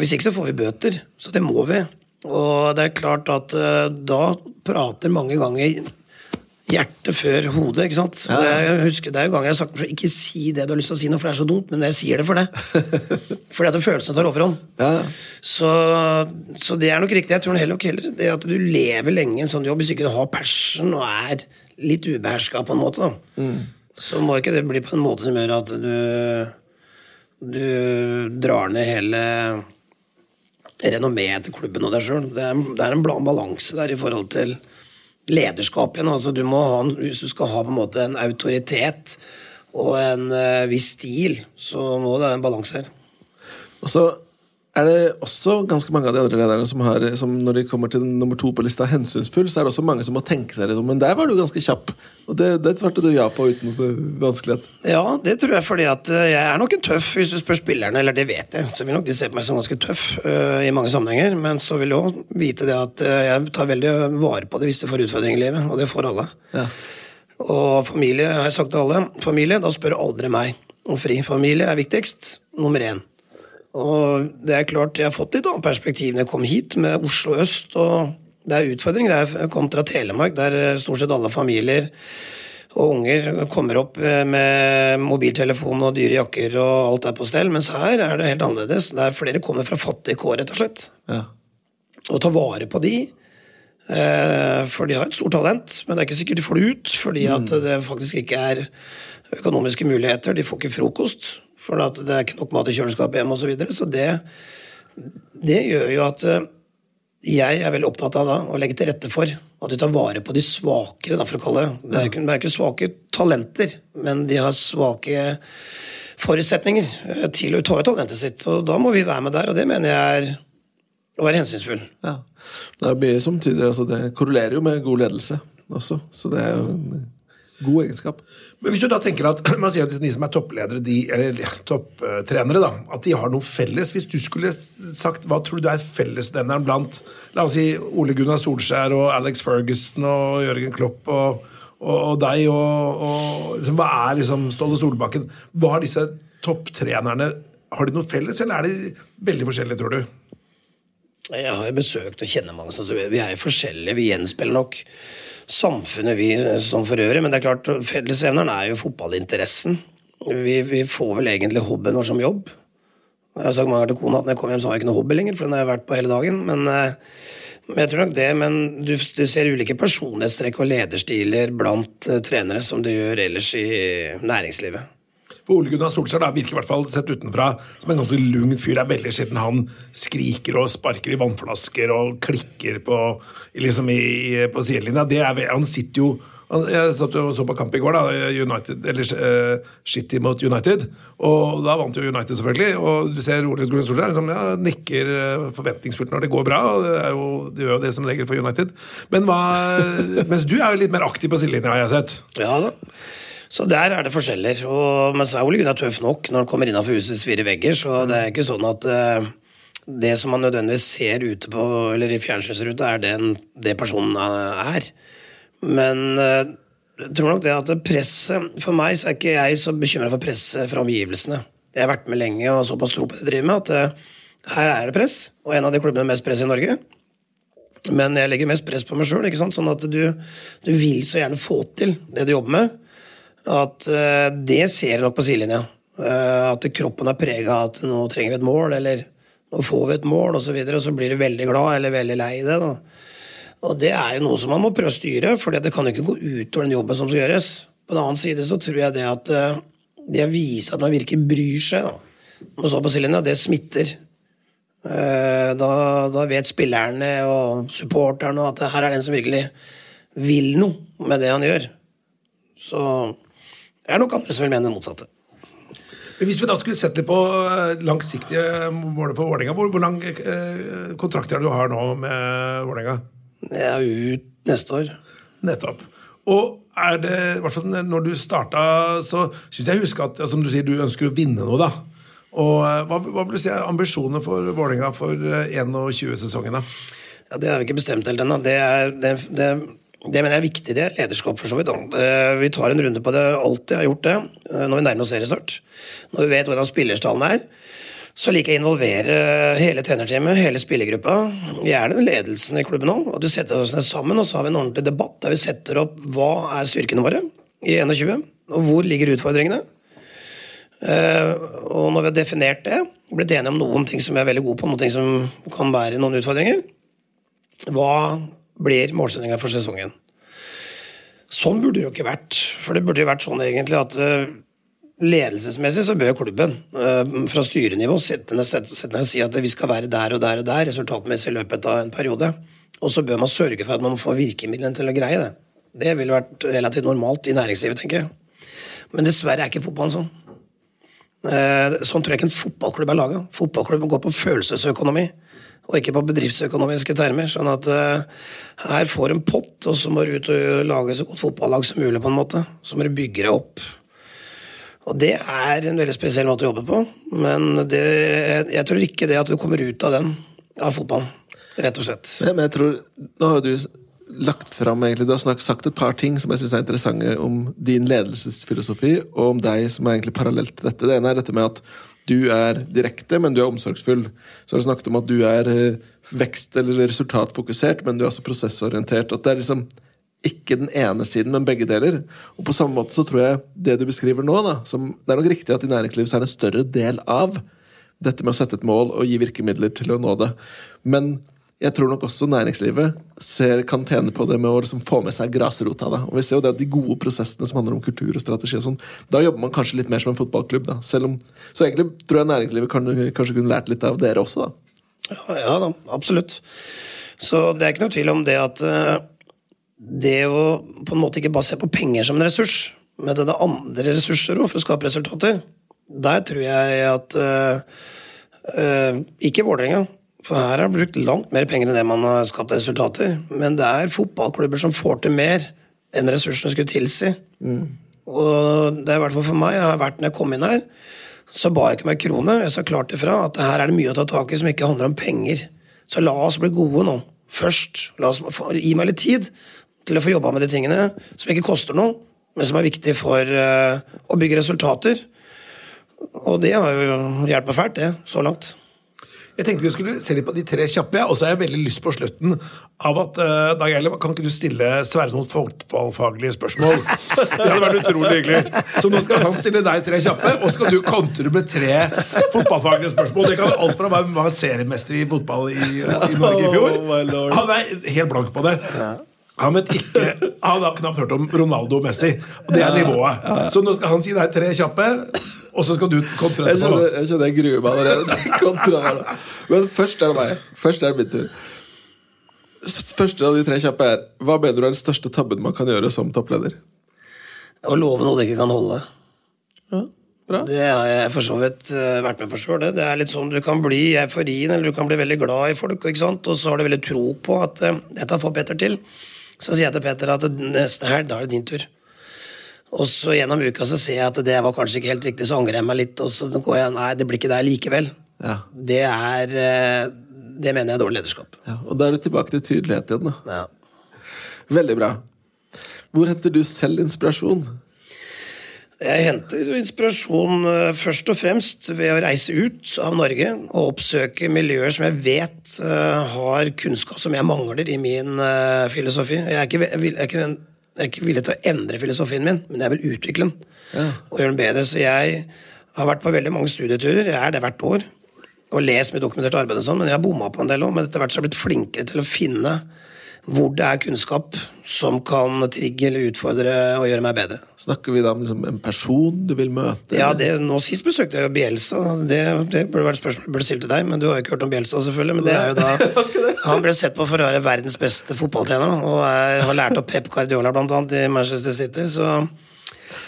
Speaker 2: Hvis ikke så får vi bøter. Så det må vi. Og det er klart at eh, da prater mange ganger hjertet før hodet. ikke sant? Ja. det, jeg husker, det er jo ganger jeg har sagt ikke si det du har lyst til å si nå, for det er så dumt, men jeg sier det for det. [LAUGHS] Fordi at følelsene tar overhånd.
Speaker 4: Ja,
Speaker 2: Så, så det er nok riktig. Jeg tror heller nok heller det at du lever lenge i en sånn jobb, hvis ikke du har passion og er litt ubeherska på en måte, da, så må ikke det bli på en måte som gjør at du du drar ned hele renommeet til klubben og deg sjøl. Det, det er en balanse der i forhold til lederskap igjen. Altså, du må ha, hvis du skal ha på en måte en autoritet og en uh, viss stil, så må det være en balanse her.
Speaker 4: Og så er det også ganske mange av de andre lederne som har, som når de kommer til nummer to på lista, hensynsfull, så er det også mange som må tenke seg litt om. Men der var du ganske kjapp, og det, det svarte du ja på uten noe vanskelighet.
Speaker 2: Ja, det tror jeg fordi at eh, jeg er nok en tøff, hvis du spør spillerne, eller det vet jeg. Så vil nok de se på meg som ganske tøff uh, i mange sammenhenger. Men så vil de òg vite det at uh, jeg tar veldig vare på det hvis du får utfordringer i livet, og det får alle.
Speaker 4: Ja.
Speaker 2: Og familie, har jeg sagt til alle. Familie, da spør aldri meg om fri. Familie er viktigst. Nummer én. Og det er klart, jeg har fått litt annet perspektiv når jeg kom hit, med Oslo øst. og Det er utfordring. Det er kontra Telemark, der eh, stort sett alle familier og unger kommer opp eh, med mobiltelefon og dyre jakker og alt er på stell. Mens her er det helt annerledes. Der flere kommer fra fattige kår, rett og slett.
Speaker 4: Ja.
Speaker 2: Og ta vare på de. eh, For de har et stort talent, men det er ikke sikkert de får det ut. Fordi at det faktisk ikke er økonomiske muligheter. De får ikke frokost. For det er ikke nok mat i kjøleskapet hjemme osv. Så, videre. så det, det gjør jo at eh, jeg er veldig opptatt av da, å legge til rette for at du tar vare på de svakere, da, for å kalle det. Det er, ikke, det er ikke svake talenter, men de har svake forutsetninger eh, til å ta ut talentet sitt. Og da må vi være med der, og det mener jeg er å være hensynsfull.
Speaker 4: Ja. Det er som altså Det korrelerer jo med god ledelse også, så det er jo en god egenskap.
Speaker 3: Men hvis du da tenker at [CLEARS THROAT] man sier at de som er toppledere, de, eller topptrenere, da, at de har noe felles. Hvis du skulle sagt hva tror du er fellesnevneren blant la oss si Ole Gunnar Solskjær og Alex Ferguson og Jørgen Klopp og, og, og deg og, og liksom, Hva er liksom Ståle Solbakken? Hva har disse topptrenerne Har de noe felles, eller er de veldig forskjellige, tror du?
Speaker 2: Jeg har jo besøkt og kjenner mange, så vi er jo forskjellige. Vi gjenspeiler nok samfunnet, vi som for øvrig. Men det er klart, fellesevneren er jo fotballinteressen. Vi, vi, får vel egentlig hobbyen vår som jobb. Jeg har sagt mange ganger til kona at når jeg kommer hjem, så har jeg ikke noe hobby lenger, for den har jeg vært på hele dagen. Men, men jeg tror nok det, men du, du ser ulike personlighetstrekk og lederstiler blant uh, trenere som du gjør ellers i næringslivet.
Speaker 3: For Ole Gunnar Solskjær da, virker i hvert fall sett utenfra som en ganske lugn fyr. Det er veldig sjelden han skriker og sparker i vannflasker og klikker på, liksom på sidelinja. Han sitter jo jeg satt og så på kamp i går, da, United, eller uh, City mot United. Og da vant jo United, selvfølgelig. Og du ser Ole Gunnar Solskjær liksom, ja, nikker forventningsfullt når det går bra. og Det, jo, det gjør jo det som regel for United. Men hva, [LAUGHS] mens du er jo litt mer aktiv på sidelinja, har jeg sett.
Speaker 2: Ja da. Så der er det forskjeller. Og, men så er Ole Gunnar tøff nok når han kommer innafor husets fire vegger, så det er ikke sånn at uh, det som man nødvendigvis ser ute på, eller i fjernsynsruta, er den, det personen er. Men uh, jeg tror nok det at presset For meg så er ikke jeg så bekymra for presset fra omgivelsene. Jeg har vært med lenge og såpass tro på det jeg driver med, at uh, her er det press. Og en av de klubbene med mest press i Norge. Men jeg legger mest press på meg sjøl, sånn at du, du vil så gjerne få til det du jobber med at uh, det ser jeg nok på sidelinja. Uh, at kroppen er prega av at nå trenger vi et mål, eller nå får vi et mål, osv. Og, så videre, og så blir du veldig glad eller veldig lei det. Da. Og det er jo noe som man må prøve å styre, for det kan jo ikke gå utover den jobben som skal gjøres. På den annen side så tror jeg det at uh, det å vise at man virkelig bryr seg, da, man så på sidelinja, det smitter. Da, da, vet spillerne og supporterne at her er den som virkelig vil noe med det han gjør. Så det er nok andre som vil mene det motsatte.
Speaker 3: Hvis vi da skulle sett litt på langsiktige mål for Vålerenga, hvor, hvor lang eh, kontrakt er det du har nå med Vålerenga?
Speaker 2: Jeg er ut neste år.
Speaker 3: Nettopp. Og er det, i hvert fall når du starta, så syns jeg husker at som du sier, du ønsker å vinne noe, da. Og Hva, hva vil du si er ambisjonene for Vålerenga for 21-sesongen? da?
Speaker 2: Ja, Det har vi ikke bestemt helt ennå. Det, det, det, det mener jeg er viktig, det. Lederskap, for så vidt. Vi tar en runde på det alltid, har gjort det, når vi nærmer oss seriestart. Når vi vet hvordan spillerstallen er. Så liker jeg å involvere hele trenerteamet, hele spillergruppa, gjerne ledelsen i klubben òg. At vi setter oss ned sammen og så har vi en ordentlig debatt der vi setter opp hva er styrkene våre i 21, og hvor ligger utfordringene. Og når vi har definert det, blitt enige om noen ting som vi er veldig gode på, noen ting som kan være noen utfordringer, hva blir målsettinga for sesongen. Sånn burde det jo ikke vært. For det burde jo vært sånn egentlig at ledelsesmessig så bør klubben fra styrenivå sette ned, si at vi skal være der og der og der resultatmessig i løpet av en periode. Og så bør man sørge for at man får virkemidlene til å greie det. Det ville vært relativt normalt i næringslivet, tenker jeg. Men dessverre er ikke fotballen sånn. Eh, Sånn tror jeg ikke en fotballklubb er laga. Fotballklubben går på følelsesøkonomi, og ikke på bedriftsøkonomiske termer. Sånn at eh, her får du en pott, og så må du ut og lage så godt fotballag som mulig, på en måte. Så må du bygge det opp. Og det er en veldig spesiell måte å jobbe på, men det, jeg tror ikke det at du kommer ut av den, av fotballen, rett og slett.
Speaker 4: Men jeg tror, Nå har du lagt fram egentlig, Du har snakket, sagt et par ting som jeg synes er interessante om din ledelsesfilosofi, og om deg som er egentlig parallelt til dette. Det ene er dette med at du er direkte, men du er omsorgsfull. Så har du snakket om at du er eh, vekst- eller resultatfokusert, men du er også prosessorientert. At det er liksom ikke den ene siden, men begge deler. Og på samme måte så tror jeg det du beskriver nå, da, som det er nok riktig at i næringslivet så er det en større del av dette med å sette et mål og gi virkemidler til å nå det. Men jeg tror nok også næringslivet ser, kan tjene på det med å liksom få med seg grasrota. Da. Og vi ser jo det at De gode prosessene som handler om kultur og strategi, og sånn, da jobber man kanskje litt mer som en fotballklubb. Da. Om, så egentlig tror jeg næringslivet kan, kanskje kunne lært litt av dere også. da.
Speaker 2: Ja, ja da, absolutt. Så det er ikke noe tvil om det at eh, det å på en måte ikke bare se på penger som en ressurs, men det er andre ressurser òg for å skape resultater, der tror jeg at eh, Ikke Vålerenga, for her har brukt langt mer penger enn det man har skapt resultater. Men det er fotballklubber som får til mer enn ressursene skulle tilsi. Og det er i hvert fall for meg. Jeg har vært når jeg kom inn her, så ba jeg ikke meg krone. Jeg sa klart ifra at her er det mye å ta tak i som ikke handler om penger. Så la oss bli gode nå. Først. La oss, gi meg litt tid til å få jobba med de tingene som ikke koster noe, men som er viktig for uh, å bygge resultater. Og det har jo hjulpet fælt, det, så langt.
Speaker 3: Jeg tenkte vi skulle se litt på de tre kjappe, og så har jeg veldig lyst på slutten av at uh, Dag Eilif, kan ikke du stille Sverre noen fotballfaglige spørsmål? [LAUGHS] Det hadde vært utrolig hyggelig. Så nå skal han stille deg tre kjappe, og så skal du kontre med tre fotballfaglige spørsmål. Det kan alt fra hvem var seriemester i fotball i, i Norge i fjor. [LAUGHS]
Speaker 4: Oh.
Speaker 3: Han er helt blank på det. Han vet ikke Han har knapt hørt om Ronaldo og Messi. Og det er nivået. Så nå skal han si deg tre kjappe, og så skal du kontre
Speaker 4: Jeg
Speaker 3: etterpå.
Speaker 4: kjenner jeg, kjenner jeg gruer meg allerede. Der. Men først er det meg. Først er det min tur. Første av de tre kjappe er Hva mener du er den største tabben man kan gjøre som toppleder?
Speaker 2: Å love noe du ikke kan holde.
Speaker 4: Ja, bra.
Speaker 2: Det har jeg for så vidt eh, vært med på sjøl. Det. det er litt sånn du kan bli euforien, eller du kan bli veldig glad i folk, ikke sant? og så har du veldig tro på at eh, dette får Peter til. Så sier jeg til Peter at neste helg, da er det din tur. Og så gjennom uka så ser jeg at det var kanskje ikke helt riktig, så angrer jeg meg litt, og så går jeg nei, det blir ikke der likevel.
Speaker 4: Ja.
Speaker 2: Det er eh, Det mener jeg er dårlig lederskap.
Speaker 4: ja. Og da er du tilbake til tydelighet igjen. da.
Speaker 2: Ja.
Speaker 4: Veldig bra. Hvor henter du selv inspirasjon?
Speaker 2: Jeg henter inspirasjon eh, først og fremst ved å reise ut av Norge og oppsøke miljøer som jeg vet eh, har kunnskap som jeg mangler i min filosofi. Jeg er, ikke, jeg, er ikke, jeg er ikke villig til å endre filosofien min, men jeg vil utvikle den og gjøre den bedre. Så jeg har vært på veldig mange studieturer, jeg er det hvert år, og lest mye dokumentert arbeid og sånn, men jeg har bomma på en del òg. Men etter hvert så har jeg blitt flinkere til å finne hvor det er kunnskap som kan trigge eller utfordre og gjøre meg bedre.
Speaker 4: Snakker vi da om liksom, en person du vil møte?
Speaker 2: Ja, det, nå Sist besøkte jeg jo Bielsa. Det, det burde vært spørsmål burde stilt til deg, men du har jo ikke hørt om Bielsa, selvfølgelig. Men det er jo da [LAUGHS] Han ble sett på for å være verdens beste fotballtrener, og jeg har lært opp Pep Guardiola annet i Manchester City. Så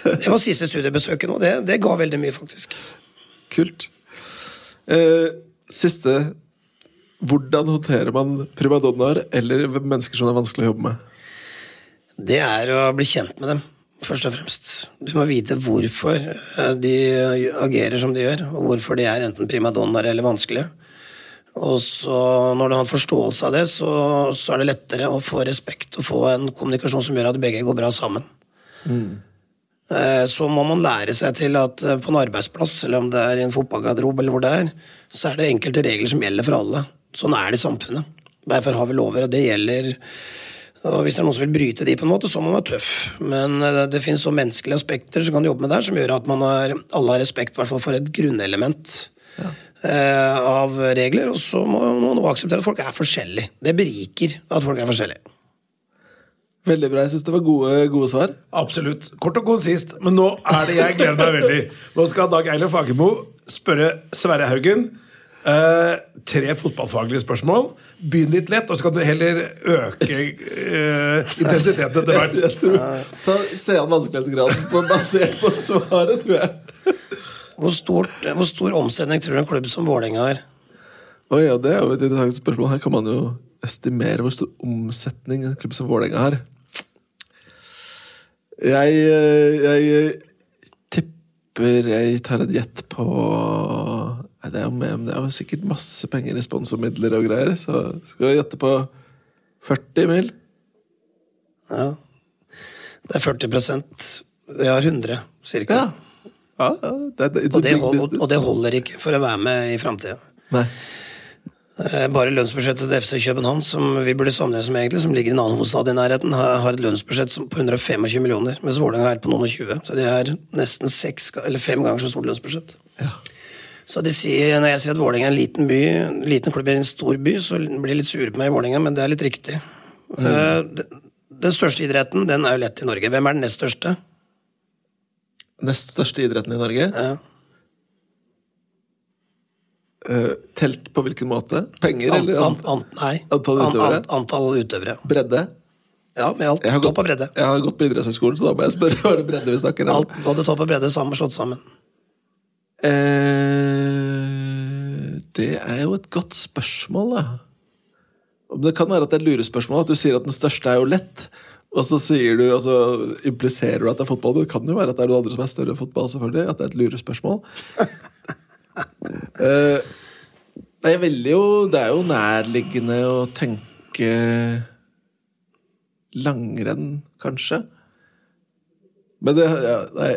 Speaker 2: det var siste studiebesøket nå. Det, det ga veldig mye, faktisk.
Speaker 4: Kult. Eh, siste Hvordan håndterer man primadonnaer eller mennesker som det er vanskelig å jobbe med?
Speaker 2: Det er å bli kjent med dem, først og fremst. Du må vite hvorfor eh, de agerer som de gjør, og hvorfor de er enten primadonnaer eller vanskelige. Og så når du har en forståelse av det, så, så er det lettere å få respekt og få en kommunikasjon som gjør at begge går bra sammen. Mm. Så må man lære seg til at eh, på en arbeidsplass, eller om det er i en fotballgarderobe, eller hvor det er, så er det enkelte regler som gjelder for alle. Sånn er det i samfunnet. Derfor har vi lover, og det gjelder og Hvis det er noen som vil bryte de, på en måte, så må man være tøff. Men eh, det finnes så menneskelige aspekter som kan jobbe med der, som gjør at man har, alle har respekt hvert fall for et grunnelement eh, av regler. Og så må man også akseptere at folk er forskjellige. Det beriker at folk er forskjellige.
Speaker 4: Veldig bra. Jeg syns det var gode, gode svar.
Speaker 3: Absolutt. Kort og konsist. Men nå er det jeg gleder meg veldig. Nå skal Dag Eilif Fagermo spørre Sverre Haugen eh, tre fotballfaglige spørsmål. Begynn litt lett, og så kan du heller øke uh, intensiteten etter hvert. [LAUGHS]
Speaker 4: Jeg tror, så ser han vanskelighetsgraden på, basert på svaret, tror jeg.
Speaker 2: Hvor, stort, hvor stor omsetning tror du en klubb som Vålerenga har?
Speaker 4: Oh, ja, det er jo et interessant spørsmål. Her kan man jo estimere hvor stor omsetning en klubb som Vålerenga har. Jeg, eh, jeg tipper jeg tar et gjett på det er, med, det er jo sikkert masse penger i sponsormidler og greier, så skal vi gjette på 40 mil.
Speaker 2: Ja. Det er 40 Vi har 100, cirka.
Speaker 4: Ja. ja, ja det,
Speaker 2: Og, det hold, og det holder ikke for å være med i framtida. Bare lønnsbudsjettet til FC København, som vi burde sammenlignes som egentlig, som ligger i en annen hovedstad i nærheten, har et lønnsbudsjett på 125 millioner, mens Vålerenga er på noen og 20. Så de har nesten seks, eller fem ganger så stort lønnsbudsjett.
Speaker 4: Ja.
Speaker 2: Så de sier, når jeg sier at Vålerenga er en liten by, en liten klubb i en stor by, så blir de litt sure på meg i Vålerenga, men det er litt riktig. Mm. den- Den største idretten, den er jo lett i Norge. Hvem er den nest største?
Speaker 4: Nest største idretten i Norge.
Speaker 2: Ja.
Speaker 4: Uh, telt på hvilken måte? Penger
Speaker 2: An,
Speaker 4: eller
Speaker 2: an,
Speaker 4: an,
Speaker 2: nei.
Speaker 4: Antall utøvere?
Speaker 2: an- antall utøvere.
Speaker 4: bredde?
Speaker 2: Ja, med alt. Topp og bredde.
Speaker 4: jeg har gått på idrettshøyskolen, så da må jeg spørre [LAUGHS] hva er det bredde vi snakker om.
Speaker 2: Alt, både topp og bredde sammen, slått sammen.
Speaker 4: Eh, det er jo et godt spørsmål, da. Det kan være at det er et lurespørsmål, at du sier at den største er jo lett. Og så sier du, og så impliserer du at det er fotball, men det kan jo være at det er noen andre som er større enn fotball. selvfølgelig, At det er et lurespørsmål. uh, det er, jo Det er jo nærliggende å tenke langrenn, kanskje. Men det ja, Nei,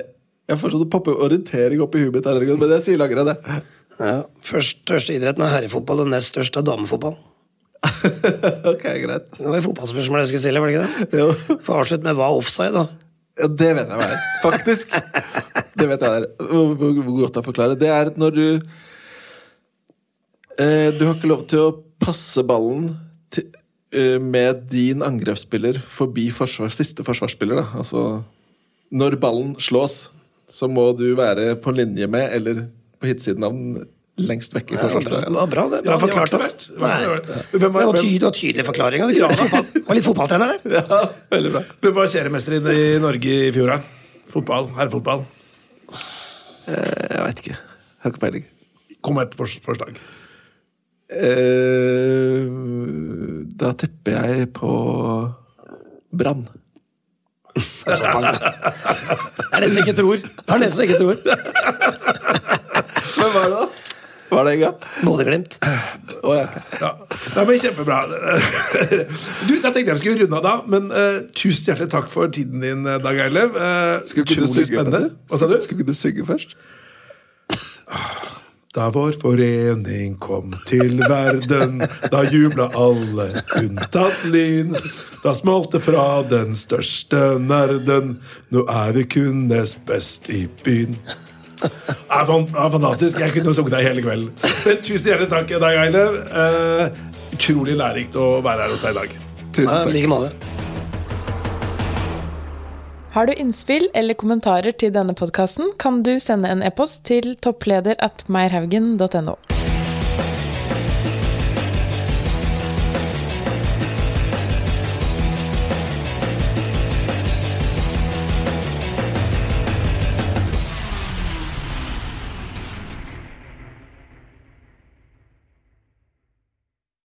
Speaker 4: jeg får sånn poppe orientering opp i huet mitt, men jeg sier langrenn, jeg.
Speaker 2: Ja. Først, største idretten er herrefotball, og nest største er damefotball. [LAUGHS]
Speaker 4: ok, greit.
Speaker 2: Det var fotballspørsmålet jeg skulle stille, var det ikke det?
Speaker 4: Jo. [LAUGHS]
Speaker 2: Få avslutte med hva offside, da?
Speaker 4: Ja, det vet jeg hva er. Faktisk. [LAUGHS] Det vet jeg hva er. Hvor, godt jeg forklarer. Det er når du eh, Du har ikke lov til å passe ballen til, eh, med din angrepsspiller forbi forsvar, siste forsvarsspiller. Da. Altså, når ballen slås, så må du være på linje med, eller på hitsiden av den, lengst vekk i
Speaker 2: Det var bra, det var bra, det. Bra
Speaker 3: Ja, det var
Speaker 2: forklart.
Speaker 3: Det var ikke så
Speaker 2: Nei. Det
Speaker 3: var,
Speaker 2: var tydelig, tydelig forklaring. det? Det [LAUGHS] var litt fotballtrener der.
Speaker 4: Ja, veldig bra.
Speaker 3: hvem var seriemesteren i i Norge i fjor, da? Fotball? Herrefotball?
Speaker 4: Eh, Jeg veit ikke. Jeg har ikke peiling.
Speaker 3: Kom med et forslag.
Speaker 4: Eh, da tipper jeg på Brann.
Speaker 2: Det [LAUGHS] er. Det som ikke tror. Det er nesten ikke tror. [LAUGHS]
Speaker 4: Hvem var det, da? Var det Enga?
Speaker 2: Bodø-Glimt.
Speaker 4: Å, ja.
Speaker 3: Ja. Nei, men Kjempebra. [LAUGHS] Du, Jeg tenkte jeg skulle runde av da, men uh, tusen hjertelig takk for tiden din, eh, Dag Eilev. Uh,
Speaker 4: Skulle ikke du synge?
Speaker 3: Hva sa du?
Speaker 4: Skulle ikke du synge først?
Speaker 3: Da vår forening kom til verden, da jubla alle unntatt Lyn. Da smalt det fra den største nerden, nå er vi kun nest best i byen. Det er det er fantastisk. Jeg kunne sunget deg hele kvelden. Men tusen hjertelig takk, Dag Eilev. Eh, utrolig lærerikt å være her hos deg i dag.
Speaker 4: Tusen
Speaker 2: Ja,
Speaker 4: takk.
Speaker 2: like måte.
Speaker 1: Har du innspill eller kommentarer til denne podkasten, kan du sende en e-post til toppleder at meierhaugen.no.